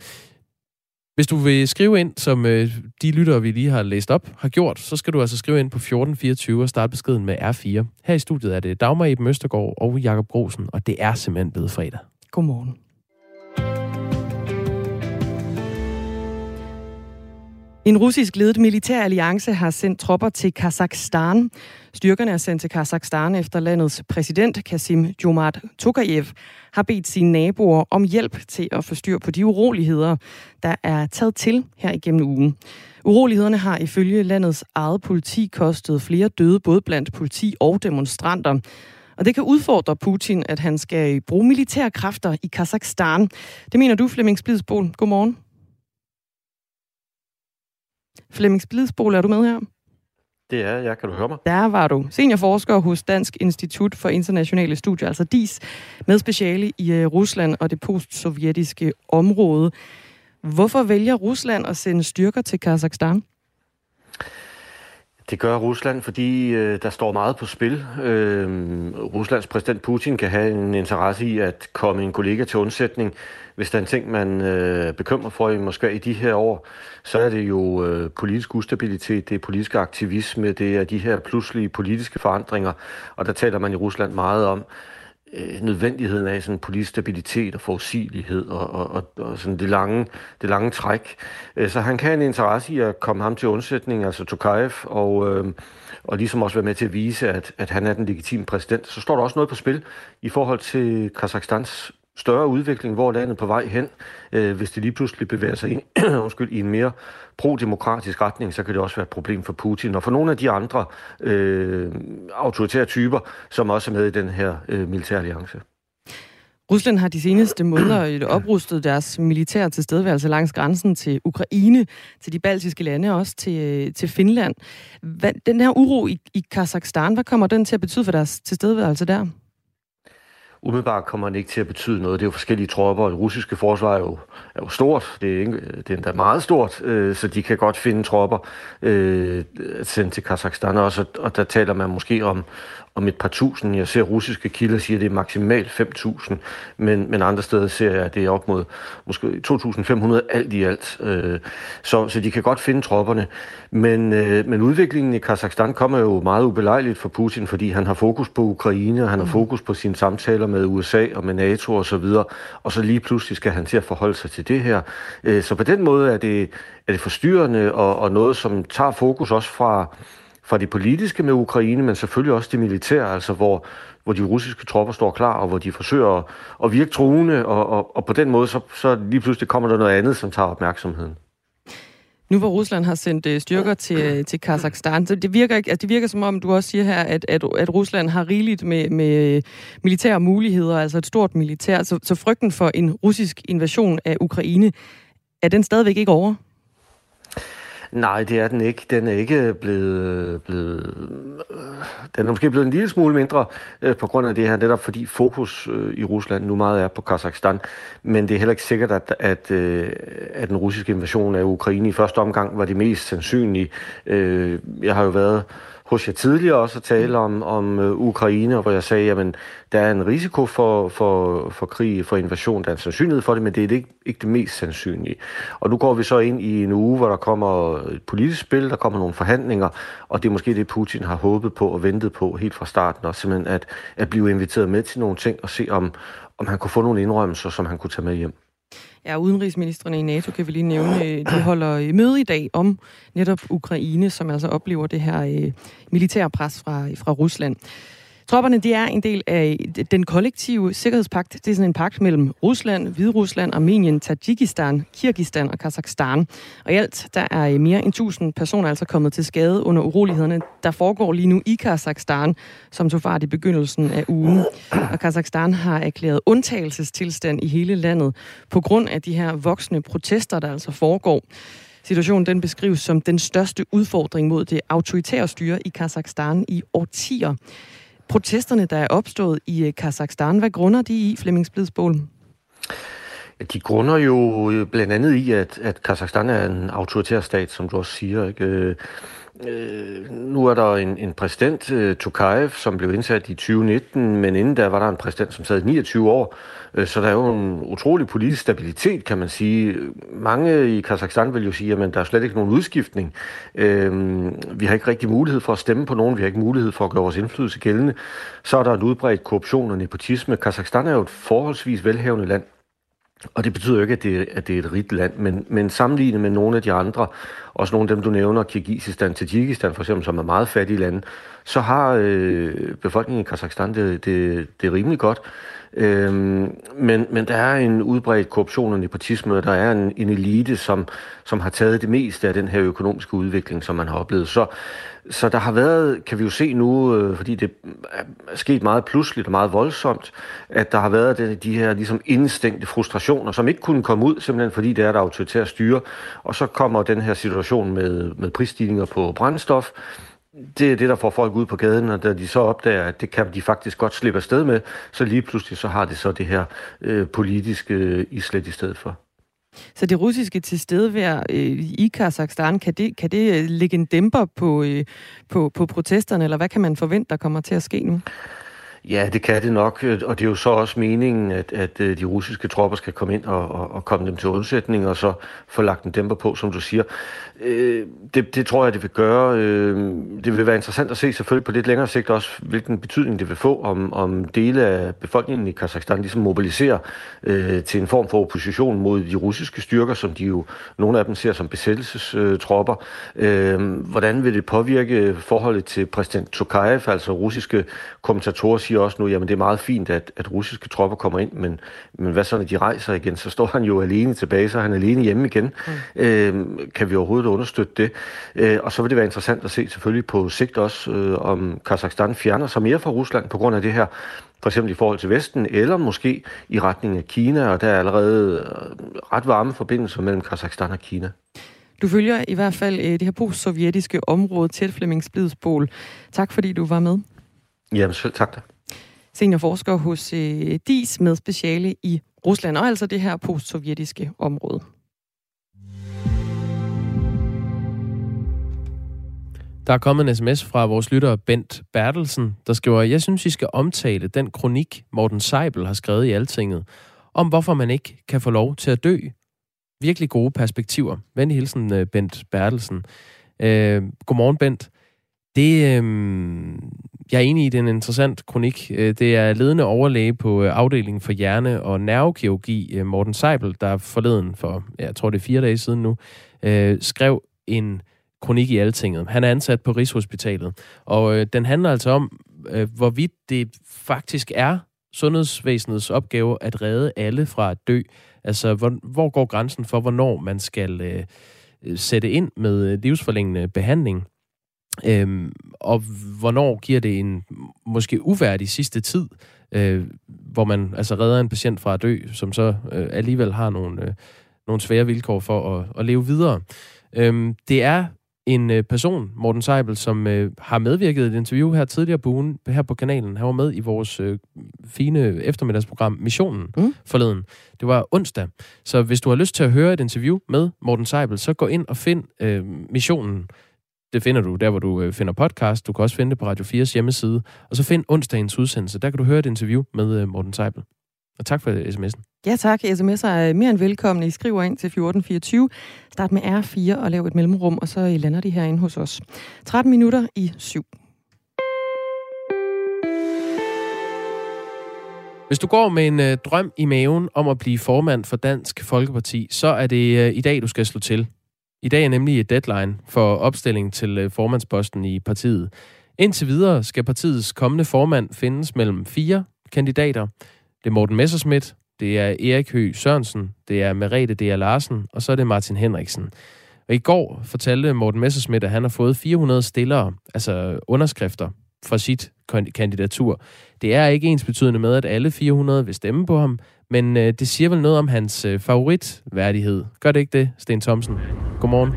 Hvis du vil skrive ind, som øh, de lyttere, vi lige har læst op, har gjort, så skal du altså skrive ind på 1424 og starte beskeden med R4. Her i studiet er det Dagmar Eben Østergaard og Jakob Grosen, og det er simpelthen blevet fredag. Godmorgen. En russisk ledet militær alliance har sendt tropper til Kazakhstan. Styrkerne er sendt til Kazakhstan efter landets præsident Kasim Jomart Tokayev har bedt sine naboer om hjælp til at få styr på de uroligheder, der er taget til her igennem ugen. Urolighederne har ifølge landets eget politi kostet flere døde både blandt politi og demonstranter. Og det kan udfordre Putin, at han skal bruge militære kræfter i Kazakhstan. Det mener du, Flemming Splidsbol. Godmorgen. Flemming Splidsbol, er du med her? Det er jeg. Kan du høre mig? Der var du. Seniorforsker hos Dansk Institut for Internationale Studier, altså DIS, med speciale i øh, Rusland og det postsovjetiske område. Hvorfor vælger Rusland at sende styrker til Kazakhstan? Det gør Rusland, fordi øh, der står meget på spil. Øh, Ruslands præsident Putin kan have en interesse i at komme en kollega til undsætning. Hvis der er en ting, man øh, bekymrer for i Moskva i de her år, så er det jo øh, politisk ustabilitet, det er politisk aktivisme, det er de her pludselige politiske forandringer. Og der taler man i Rusland meget om, øh, nødvendigheden af sådan politisk stabilitet og forudsigelighed og, og, og, og sådan det lange, det lange træk. Øh, så han kan have en interesse i at komme ham til undsætning, altså Tokayev, og, øh, og ligesom også være med til at vise, at, at han er den legitime præsident. Så står der også noget på spil i forhold til Kazakhstans større udvikling, hvor landet er på vej hen. Øh, hvis det lige pludselig bevæger sig ind, (clears throat) undskyld, i en mere pro-demokratisk retning, så kan det også være et problem for Putin og for nogle af de andre øh, autoritære typer, som også er med i den her øh, militæralliance. Rusland har de seneste måneder (clears throat) oprustet deres militære tilstedeværelse langs grænsen til Ukraine, til de baltiske lande og også til, øh, til Finland. Hvad, den her uro i, i Kazakhstan, hvad kommer den til at betyde for deres tilstedeværelse der? Umiddelbart kommer den ikke til at betyde noget. Det er jo forskellige tropper. og Det russiske forsvar er jo, er jo stort. Det er, ikke, det er endda meget stort, øh, så de kan godt finde tropper øh, sendt til Kazakhstan også. Og der taler man måske om, om et par tusind. Jeg ser russiske kilder siger, at det er maksimalt 5.000, men, men andre steder ser jeg, at det er op mod måske 2.500 alt i alt. Øh, så, så de kan godt finde tropperne. Men, øh, men udviklingen i Kazakhstan kommer jo meget ubelejligt for Putin, fordi han har fokus på Ukraine, og han har mm. fokus på sine samtaler med USA og med NATO og så videre, og så lige pludselig skal han til at forholde sig til det her. Øh, så på den måde er det, er det forstyrrende og, og noget, som tager fokus også fra fra det politiske med Ukraine, men selvfølgelig også det militære, altså hvor, hvor de russiske tropper står klar, og hvor de forsøger at, at virke truende, og, og, og på den måde, så, så lige pludselig kommer der noget andet, som tager opmærksomheden. Nu hvor Rusland har sendt øh, styrker til, øh, til Kazakhstan, så det virker, ikke, altså det virker som om, du også siger her, at, at, at Rusland har rigeligt med, med øh, militære muligheder, altså et stort militær, så, så frygten for en russisk invasion af Ukraine, er den stadigvæk ikke over? Nej, det er den ikke. Den er ikke blevet... blevet øh, den er måske blevet en lille smule mindre øh, på grund af det her, netop fordi fokus øh, i Rusland nu meget er på Kazakhstan. Men det er heller ikke sikkert, at, at, øh, at den russiske invasion af Ukraine i første omgang var det mest sandsynlige. Øh, jeg har jo været hos jer tidligere også at tale om, om øh, Ukraine, hvor jeg sagde, at der er en risiko for, for, for krig, for invasion, der er en sandsynlighed for det, men det er ikke, ikke det mest sandsynlige. Og nu går vi så ind i en uge, hvor der kommer et politisk spil, der kommer nogle forhandlinger, og det er måske det, Putin har håbet på og ventet på helt fra starten, og simpelthen at, at blive inviteret med til nogle ting og se, om, om han kunne få nogle indrømmelser, som han kunne tage med hjem. Ja, udenrigsministerne i NATO kan vi lige nævne, øh, de holder øh, møde i dag om netop Ukraine, som altså oplever det her øh, militære pres fra, fra Rusland. Tropperne de er en del af den kollektive sikkerhedspagt. Det er sådan en pagt mellem Rusland, Hviderusland, Armenien, Tajikistan, Kirgistan og Kazakhstan. Og i alt der er øh, mere end 1000 personer altså kommet til skade under urolighederne, der foregår lige nu i Kazakhstan, som tog fart i begyndelsen af ugen. Og Kazakhstan har erklæret undtagelsestilstand i hele landet på grund af de her voksne protester, der altså foregår. Situationen den beskrives som den største udfordring mod det autoritære styre i Kazakhstan i årtier protesterne, der er opstået i øh, Kazakhstan. Hvad grunder de i, Flemming Splidsbål? De grunder jo øh, blandt andet i, at, at Kazakhstan er en autoritær stat, som du også siger. Ikke? Øh, Øh, nu er der en, en præsident, øh, Tokayev, som blev indsat i 2019, men inden da var der en præsident, som sad 29 år. Øh, så der er jo en utrolig politisk stabilitet, kan man sige. Mange i Kazakhstan vil jo sige, at der er slet ikke nogen udskiftning. Øh, vi har ikke rigtig mulighed for at stemme på nogen, vi har ikke mulighed for at gøre vores indflydelse gældende. Så er der en udbredt korruption og nepotisme. Kazakhstan er jo et forholdsvis velhavende land. Og det betyder jo ikke, at det, at det er et rigt land, men, men sammenlignet med nogle af de andre, også nogle af dem, du nævner, Kirgisistan, Tajikistan for eksempel, som er meget fattige lande, så har øh, befolkningen i Kazakhstan det, det, det er rimelig godt. Øhm, men, men der er en udbredt korruption og nepotisme, og der er en, en elite, som, som har taget det meste af den her økonomiske udvikling, som man har oplevet. Så, så der har været, kan vi jo se nu, øh, fordi det er sket meget pludseligt og meget voldsomt, at der har været de, de her ligesom indstængte frustrationer, som ikke kunne komme ud, simpelthen fordi det er der autoritære styre. Og så kommer den her situation med, med prisstigninger på brændstof, det er det, der får folk ud på gaden, og da de så opdager, at det kan de faktisk godt slippe afsted med, så lige pludselig så har det så det her øh, politiske øh, islet i stedet for. Så det russiske tilstedevær øh, i Kazakhstan, kan det, kan det øh, lægge en dæmper på, øh, på, på protesterne, eller hvad kan man forvente, der kommer til at ske nu? Ja, det kan det nok, øh, og det er jo så også meningen, at, at øh, de russiske tropper skal komme ind og, og, og komme dem til undsætning, og så få lagt en dæmper på, som du siger. Øh, det, det tror jeg, det vil gøre. Øh, det vil være interessant at se selvfølgelig på lidt længere sigt også, hvilken betydning det vil få, om, om dele af befolkningen i Kazakhstan ligesom mobiliserer øh, til en form for opposition mod de russiske styrker, som de jo, nogle af dem ser som besættelsestropper. Øh, hvordan vil det påvirke forholdet til præsident Tokayev, altså russiske kommentatorer siger også nu, jamen det er meget fint, at, at russiske tropper kommer ind, men, men hvad så, når de rejser igen? Så står han jo alene tilbage, så er han alene hjemme igen. Mm. Øh, kan vi overhovedet understøtte det? Øh, og så vil det være interessant at se selvfølgelig på sigt også, øh, om Kazakhstan fjerner sig mere fra Rusland på grund af det her for eksempel i forhold til Vesten, eller måske i retning af Kina, og der er allerede øh, ret varme forbindelser mellem Kazakhstan og Kina. Du følger i hvert fald øh, det her post-sovjetiske område tæt, Flemming Splidsbol. Tak fordi du var med. Jamen selv tak da seniorforsker hos øh, DIS med speciale i Rusland, og altså det her postsovjetiske område. Der er kommet en sms fra vores lytter Bent Bertelsen, der skriver, jeg synes, I skal omtale den kronik, Morten Seibel har skrevet i Altinget, om hvorfor man ikke kan få lov til at dø. Virkelig gode perspektiver. Venlig hilsen, øh, Bent Bertelsen. Øh, godmorgen, Bent. Det, øh, jeg er enig i, den interessant kronik. Øh, det er ledende overlæge på øh, afdelingen for hjerne- og nervekirurgi, øh, Morten Seibel, der forleden for, jeg tror det er fire dage siden nu, skrev en kronik i Altinget. Han er ansat på Rigshospitalet, og den handler altså om, hvorvidt det faktisk er sundhedsvæsenets opgave at redde alle fra at dø. Altså, hvor, hvor går grænsen for, hvornår man skal øh, sætte ind med livsforlængende behandling? Øhm, og hvornår giver det en måske uværdig sidste tid, øh, hvor man altså redder en patient fra at dø, som så øh, alligevel har nogle, øh, nogle svære vilkår for at, at leve videre. Øhm, det er en øh, person, Morten Seibel, som øh, har medvirket i et interview her tidligere på ugen, her på kanalen. Han var med i vores øh, fine eftermiddagsprogram Missionen mm. forleden. Det var onsdag. Så hvis du har lyst til at høre et interview med Morten Seibel, så gå ind og find øh, Missionen det finder du der, hvor du øh, finder podcast. Du kan også finde det på Radio 4's hjemmeside. Og så find onsdagens udsendelse. Der kan du høre et interview med øh, Morten Seibel. Og tak for sms'en. Ja tak. SMS'er er mere end velkomne. I skriver ind til 1424. Start med R4 og lav et mellemrum, og så lander de herinde hos os. 13 minutter i 7. Hvis du går med en øh, drøm i maven om at blive formand for Dansk Folkeparti, så er det øh, i dag, du skal slå til. I dag er nemlig et deadline for opstilling til øh, formandsposten i partiet. Indtil videre skal partiets kommende formand findes mellem fire kandidater. Det er Morten Messerschmidt, det er Erik Høgh Sørensen, det er Merete D. Larsen, og så er det Martin Henriksen. Og i går fortalte Morten Messerschmidt, at han har fået 400 stillere, altså underskrifter, fra sit kandidatur. Det er ikke ens betydende med, at alle 400 vil stemme på ham, men øh, det siger vel noget om hans øh, favoritværdighed. Gør det ikke det, Sten Thomsen? Godmorgen.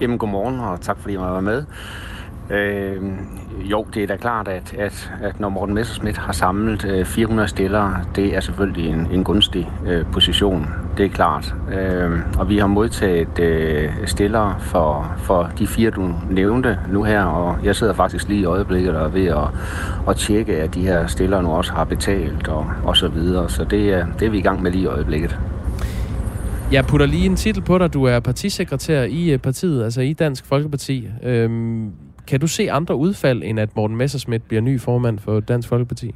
Jamen, godmorgen, og tak fordi jeg var med. Øh, jo, det er da klart, at, at, at når Morten Messerschmidt har samlet øh, 400 stillere, det er selvfølgelig en, en gunstig øh, position. Det er klart. Øh, og vi har modtaget øh, stillere for, for de fire, du nævnte nu her, og jeg sidder faktisk lige i øjeblikket og er ved at, at tjekke, at de her stillere nu også har betalt og, og så videre. Så det er, det er vi i gang med lige i øjeblikket. Jeg putter lige en titel på dig. Du er partisekretær i øh, partiet, altså i Dansk Folkeparti. Øhm, kan du se andre udfald, end at Morten Messerschmidt bliver ny formand for Dansk Folkeparti?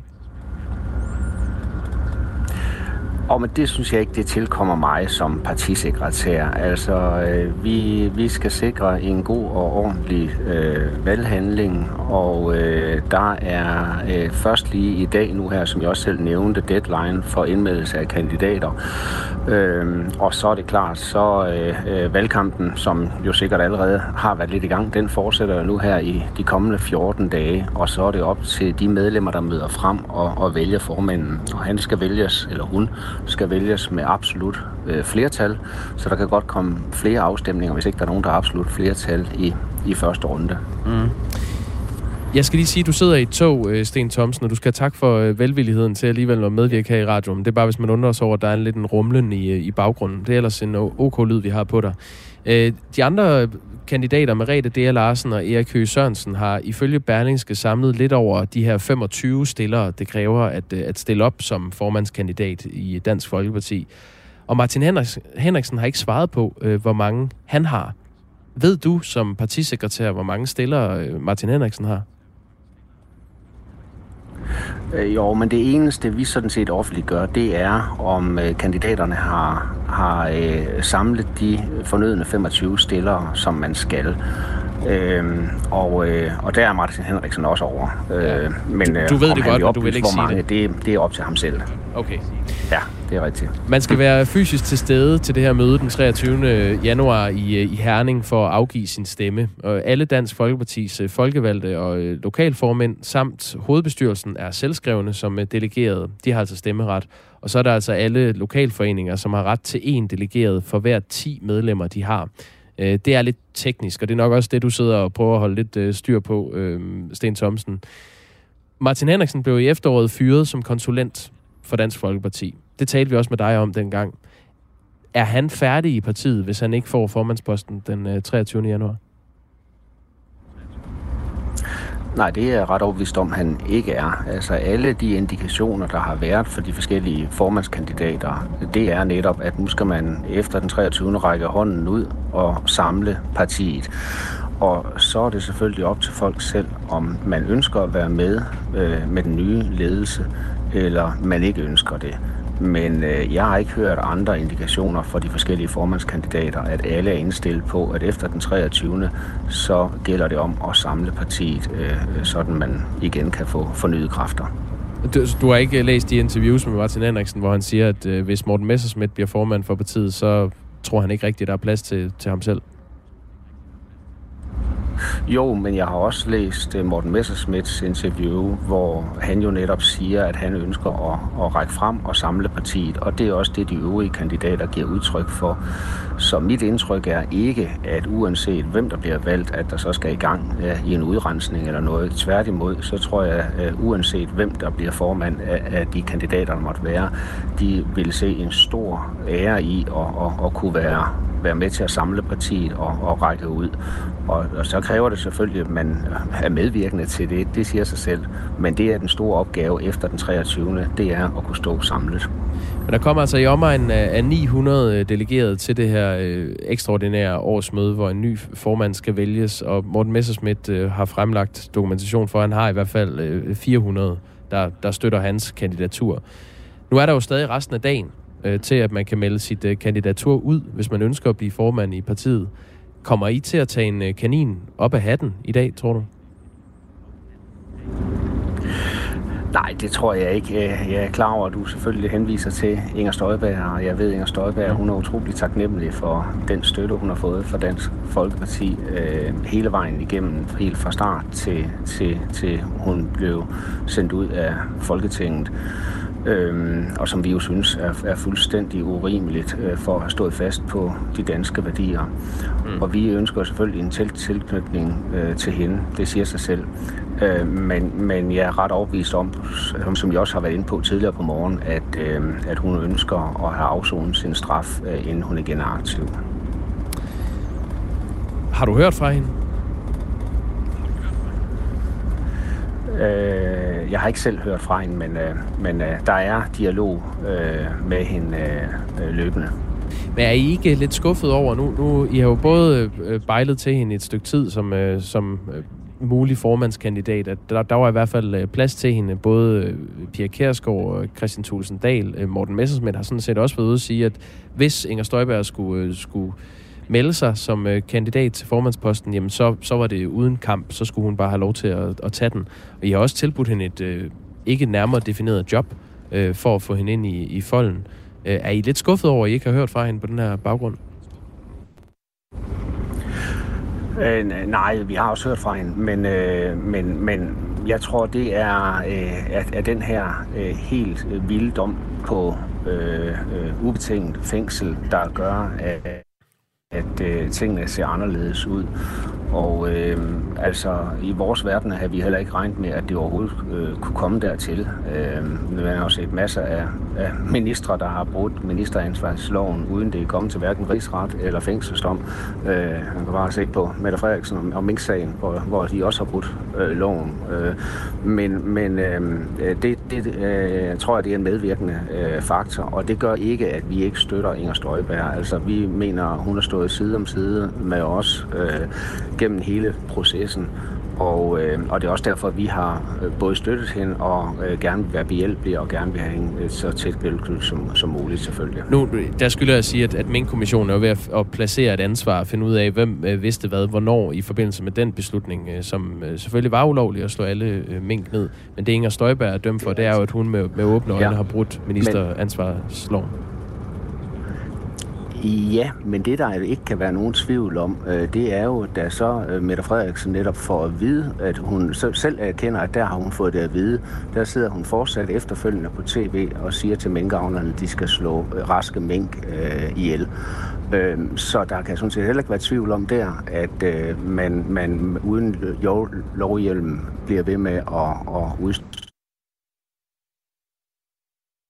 Og men det synes jeg ikke, det tilkommer mig som partisekretær. Altså, øh, vi, vi skal sikre en god og ordentlig øh, valghandling, og øh, der er øh, først lige i dag nu her, som jeg også selv nævnte, deadline for indmeldelse af kandidater. Øh, og så er det klart, så øh, valgkampen, som jo sikkert allerede har været lidt i gang, den fortsætter nu her i de kommende 14 dage, og så er det op til de medlemmer, der møder frem og, og vælger formanden. Og han skal vælges, eller hun skal vælges med absolut øh, flertal, så der kan godt komme flere afstemninger, hvis ikke der er nogen, der har absolut flertal i, i første runde. Mm. Jeg skal lige sige, at du sidder i et tog, øh, Sten Thomsen, og du skal have tak for øh, velvilligheden til alligevel at medvirke her i radioen. Det er bare, hvis man undrer sig over, at der er en lidt en rumlen i, øh, i baggrunden. Det er ellers en OK-lyd, vi har på dig. De andre kandidater, Merete D. Larsen og Erik Høgh Sørensen, har ifølge Berlingske samlet lidt over de her 25 stillere, det kræver at, øh, at stille op som formandskandidat i Dansk Folkeparti. Og Martin Henriksen har ikke svaret på, øh, hvor mange han har. Ved du som partisekretær, hvor mange stillere øh, Martin Henriksen har? Øh, jo, men det eneste, vi sådan set offentliggør, det er, om øh, kandidaterne har, har øh, samlet de fornødende 25 stillere, som man skal. Øhm, og, øh, og der er Martin Henriksen også over. Øh, men øh, du ved det godt, men du vil ikke sige mange, det. det. Det er op til ham selv. Okay. Ja, det er rigtigt. Man skal være fysisk til stede til det her møde den 23. januar i, i Herning for at afgive sin stemme. Og alle Dansk Folkepartis øh, folkevalgte og øh, lokalformænd samt hovedbestyrelsen er selvskrevne som øh, delegerede. De har altså stemmeret. Og så er der altså alle lokalforeninger, som har ret til en delegeret for hver 10 medlemmer, de har. Øh, det er lidt teknisk, og det er nok også det, du sidder og prøver at holde lidt øh, styr på, øh, Sten Thomsen. Martin Henriksen blev i efteråret fyret som konsulent for Dansk Folkeparti. Det talte vi også med dig om dengang. Er han færdig i partiet, hvis han ikke får formandsposten den 23. Januar? Nej, det er jeg ret overbevist om, han ikke er. Altså alle de indikationer, der har været for de forskellige formandskandidater, det er netop, at nu skal man efter den 23. række hånden ud og samle partiet. Og så er det selvfølgelig op til folk selv, om man ønsker at være med øh, med den nye ledelse, eller man ikke ønsker det. Men øh, jeg har ikke hørt andre indikationer fra de forskellige formandskandidater, at alle er indstillet på, at efter den 23. så gælder det om at samle partiet, øh, sådan man igen kan få fornyet kræfter. Du, altså, du har ikke læst de interviews med Martin Henriksen, hvor han siger, at øh, hvis Morten Messersmith bliver formand for partiet, så tror han ikke rigtigt, at der er plads til, til ham selv? Jo, men jeg har også læst øh, Morten Messersmiths interview, hvor han jo netop siger, at han ønsker at, at række frem og samle partiet, og det er også det, de øvrige kandidater giver udtryk for. Så mit indtryk er ikke, at uanset hvem der bliver valgt, at der så skal i gang ja, i en udrensning eller noget. Tværtimod, så tror jeg, at øh, uanset hvem der bliver formand af, af de kandidater, der måtte være, de vil se en stor ære i at, at, at kunne være være med til at samle partiet og, og række ud. Og, og så kræver det selvfølgelig, at man er medvirkende til det. Det siger sig selv. Men det er den store opgave efter den 23. Det er at kunne stå samlet. Men der kommer altså i omegn af 900 øh, delegerede til det her øh, ekstraordinære årsmøde, hvor en ny formand skal vælges, og Morten Messerschmidt øh, har fremlagt dokumentation for, at han har i hvert fald øh, 400, der, der støtter hans kandidatur. Nu er der jo stadig resten af dagen øh, til, at man kan melde sit øh, kandidatur ud, hvis man ønsker at blive formand i partiet. Kommer I til at tage en øh, kanin op af hatten i dag, tror du? Nej, det tror jeg ikke. Øh, jeg er klar over, at du selvfølgelig henviser til Inger Støjberg, og jeg ved, at Inger Støjberg hun er utrolig taknemmelig for den støtte, hun har fået fra Dansk Folkeparti øh, hele vejen igennem, helt fra start til, til, til hun blev sendt ud af Folketinget øhm, og som vi jo synes er, er fuldstændig urimeligt øh, for at have stået fast på de danske værdier. Mm. Og vi ønsker selvfølgelig en tæt tilknytning øh, til hende, det siger sig selv. Øh, men, men jeg er ret overbevist om, som jeg også har været inde på tidligere på morgen, at, øh, at hun ønsker at have afsonet sin straf, øh, inden hun igen er aktiv. Har du hørt fra hende? Øh, Øh, jeg har ikke selv hørt fra hende, men, øh, men øh, der er dialog øh, med hende øh, øh, løbende. Men er I ikke lidt skuffet over nu? nu I har jo både øh, bejlet til hende et stykke tid som, øh, som øh, mulig formandskandidat, at der, der var i hvert fald øh, plads til hende. Både øh, Pia Kærsgaard og Christian Thulesen Dahl, øh, Morten Messersmith har sådan set også været ude at sige, at hvis Inger Støjberg skulle, øh, skulle melde sig som øh, kandidat til formandsposten, jamen så, så var det uden kamp, så skulle hun bare have lov til at, at tage den. Og I har også tilbudt hende et øh, ikke nærmere defineret job øh, for at få hende ind i, i folden. Øh, er I lidt skuffet over, at I ikke har hørt fra hende på den her baggrund? Øh, nej, vi har også hørt fra hende, men, øh, men, men jeg tror, det er øh, at, at den her øh, helt vilde dom på øh, øh, ubetinget fængsel, der gør, at, at øh, tingene ser anderledes ud. Og øh, altså, i vores verden har vi heller ikke regnet med, at det overhovedet øh, kunne komme dertil. Øh, man har jo set masser af, af ministre, der har brudt ministeransvarsloven, uden det er kommet til hverken rigsret eller fængselsdom. Øh, man kan bare se på Mette Frederiksen og, og Mink-sagen, hvor, hvor de også har brudt øh, loven. Øh, men men øh, det, det øh, tror jeg, det er en medvirkende øh, faktor, og det gør ikke, at vi ikke støtter Inger Støjberg. Altså, vi mener, hun har stået side om side med os øh, gennem hele processen. Og, øh, og det er også derfor, at vi har øh, både støttet hende og øh, gerne vil være behjælpelige og gerne vil have hende så tæt som, som muligt selvfølgelig. Nu, der skylder jeg sige, at, at min kommission er ved at, at placere et ansvar og finde ud af, hvem øh, vidste hvad, hvornår i forbindelse med den beslutning, øh, som øh, selvfølgelig var ulovlig at slå alle øh, mink ned. Men det Inger Støjberg er dømt for, det er jo, at hun med, med åbne øjne ja. har brudt ministeransvarsloven. Ja, men det der ikke kan være nogen tvivl om, øh, det er jo, da så øh, Mette Frederiksen netop får at vide, at hun selv erkender, at der har hun fået det at vide, der sidder hun fortsat efterfølgende på tv og siger til minkavnerne, at de skal slå øh, raske mink øh, ihjel. Øh, så der kan sådan set heller ikke være tvivl om der, at øh, man, man uden lovhjelm bliver ved med at, at udstå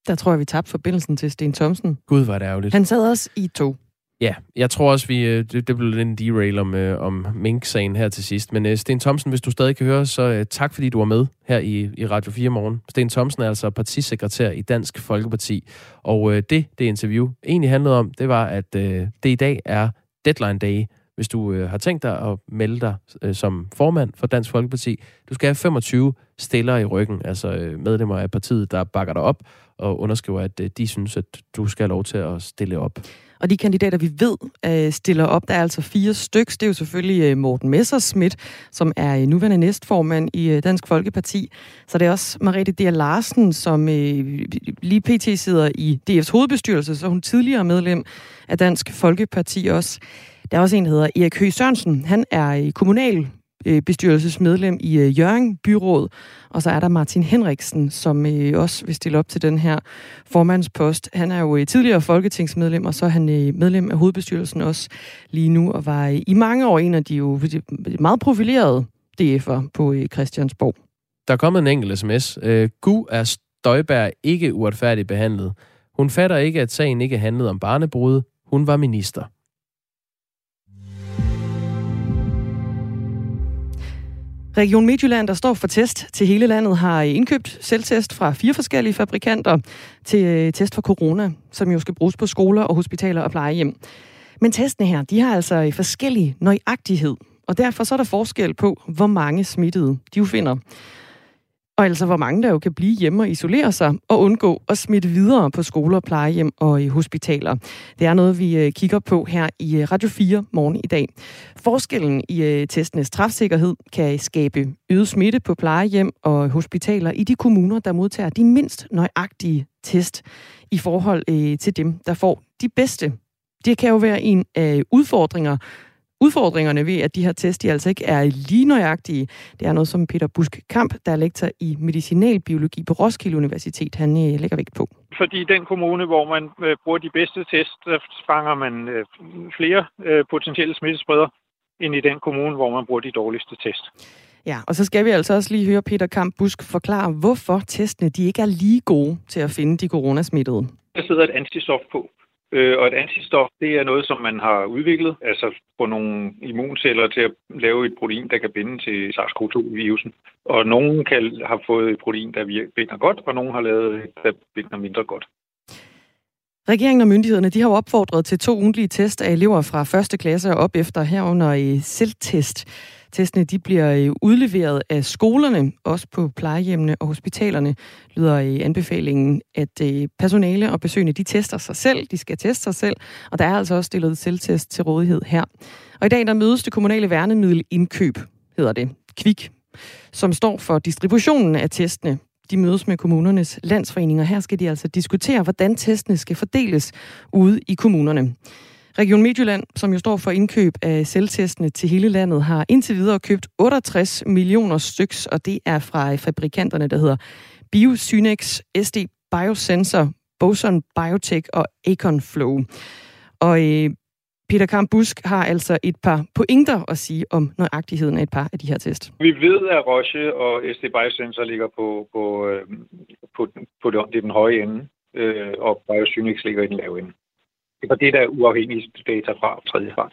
der tror jeg, vi tabte forbindelsen til Sten Thomsen. Gud, var det ærgerligt. Han sad også i to. Ja, jeg tror også, vi, øh, det, det blev lidt en derail om, øh, om Mink-sagen her til sidst. Men uh, Sten Thomsen, hvis du stadig kan høre, så uh, tak fordi du var med her i, i Radio 4 morgen. Sten Thomsen er altså partisekretær i Dansk Folkeparti. Og det, det interview egentlig handlede om, det var, at det i dag er deadline day hvis du øh, har tænkt dig at melde dig øh, som formand for Dansk Folkeparti. Du skal have 25 stillere i ryggen, altså øh, medlemmer af partiet, der bakker dig op og underskriver, at øh, de synes, at du skal have lov til at stille op. Og de kandidater, vi ved øh, stiller op, der er altså fire styks. Det er jo selvfølgelig øh, Morten Messerschmidt, som er nuværende næstformand i Dansk Folkeparti. Så det er også Mariette D. Larsen, som lige pt. sidder i DF's hovedbestyrelse, så hun tidligere medlem af Dansk Folkeparti også. Der er også en, der hedder Erik Høgh Sørensen. Han er kommunal Øh, bestyrelsesmedlem i øh, Jørgen Byråd. Og så er der Martin Henriksen, som øh, også vil stille op til den her formandspost. Han er jo tidligere folketingsmedlem, og så er han medlem af hovedbestyrelsen også lige nu, og var i mange år en af de jo meget profilerede DF'er på Christiansborg. Der er kommet en enkelt sms. Gu er Støjberg ikke uretfærdigt behandlet. Hun fatter ikke, at sagen ikke handlede om barnebrud. Hun var minister. Region Midtjylland, der står for test til hele landet, har indkøbt selvtest fra fire forskellige fabrikanter til øh, test for corona, som jo skal bruges på skoler og hospitaler og plejehjem. Men testene her, de har altså forskellig nøjagtighed, og derfor så er der forskel på, hvor mange smittede de finder. Og altså, hvor mange der jo kan blive hjemme og isolere sig og undgå at smitte videre på skoler, plejehjem og i hospitaler. Det er noget, vi øh, kigger på her i øh, Radio 4 morgen i dag. Forskellen i øh, testenes træfsikkerhed kan skabe øget smitte på plejehjem og hospitaler i de kommuner, der modtager de mindst nøjagtige test i forhold til dem, der får de bedste. Det kan jo være en af udfordringer, udfordringerne ved, at de her test de altså ikke er lige nøjagtige. Det er noget, som Peter Busk Kamp, der er lektor i medicinalbiologi på Roskilde Universitet, han øh, lægger vægt på. Fordi den kommune, hvor man øh, bruger de bedste test, der fanger man øh, flere potentielle smittespredere end i den kommune, hvor man bruger de dårligste test. Ja, og så skal vi altså også lige høre Peter Kamp Busk forklare, hvorfor testene de ikke er lige gode til at finde de coronasmittede. Der sidder et antistof på, Øh, og et antistof, det er noget, som man har udviklet, altså på nogle immunceller til at lave et protein, der kan binde til SARS-CoV-2-virusen. Og nogen kan har fået et protein, der binder godt, og nogen har lavet et, der binder mindre godt. Regeringen og myndighederne de har jo opfordret til to ugentlige test af elever fra første klasse og op efter herunder i selvtest. Testene de bliver øh, udleveret af skolerne, også på plejehjemmene og hospitalerne, lyder i anbefalingen, at øh, personale og besøgende de tester sig selv, de skal teste sig selv, og der er altså også stillet selvtest til rådighed her. Og i dag der mødes det kommunale værnemiddelindkøb, hedder det, Kvik, som står for distributionen af testene. De mødes med kommunernes landsforeninger. Her skal de altså diskutere, hvordan testene skal fordeles ude i kommunerne. Region Midtjylland, som jo står for indkøb af selvtestene til hele landet, har indtil videre købt 68 millioner styks, og det er fra fabrikanterne, der hedder Biosynex, SD Biosensor, Boson Biotech og Acon Flow. Og øh, Peter Kamp Busk har altså et par pointer at sige om nøjagtigheden af et par af de her test. Vi ved, at Roche og SD Biosensor ligger på, på, øhm, på, på, på, på den høje ende, øh, og Biosynix ligger i den lave ende. Det var det, der er uafhængige data fra tredje fart.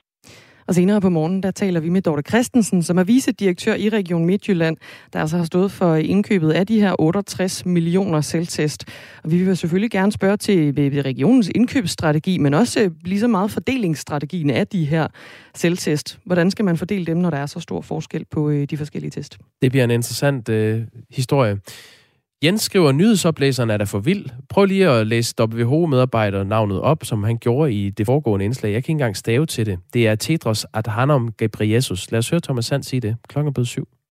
Og senere på morgen, der taler vi med Dorte Christensen, som er vicedirektør i Region Midtjylland, der altså har stået for indkøbet af de her 68 millioner selvtest. Og vi vil selvfølgelig gerne spørge til øh, øh, regionens indkøbsstrategi, men også øh, lige så meget fordelingsstrategien af de her selvtest. Hvordan skal man fordele dem, når der er så stor forskel på de forskellige test? Det bliver en interessant øh, historie. Jens skriver, nyhedsoplæseren er der for vild. Prøv lige at læse WHO-medarbejder navnet op, som han gjorde i det foregående indslag. Jeg kan ikke engang stave til det. Det er Tedros Adhanom Ghebreyesus. Lad os høre Thomas Sand sige det. Klokken er blevet syv.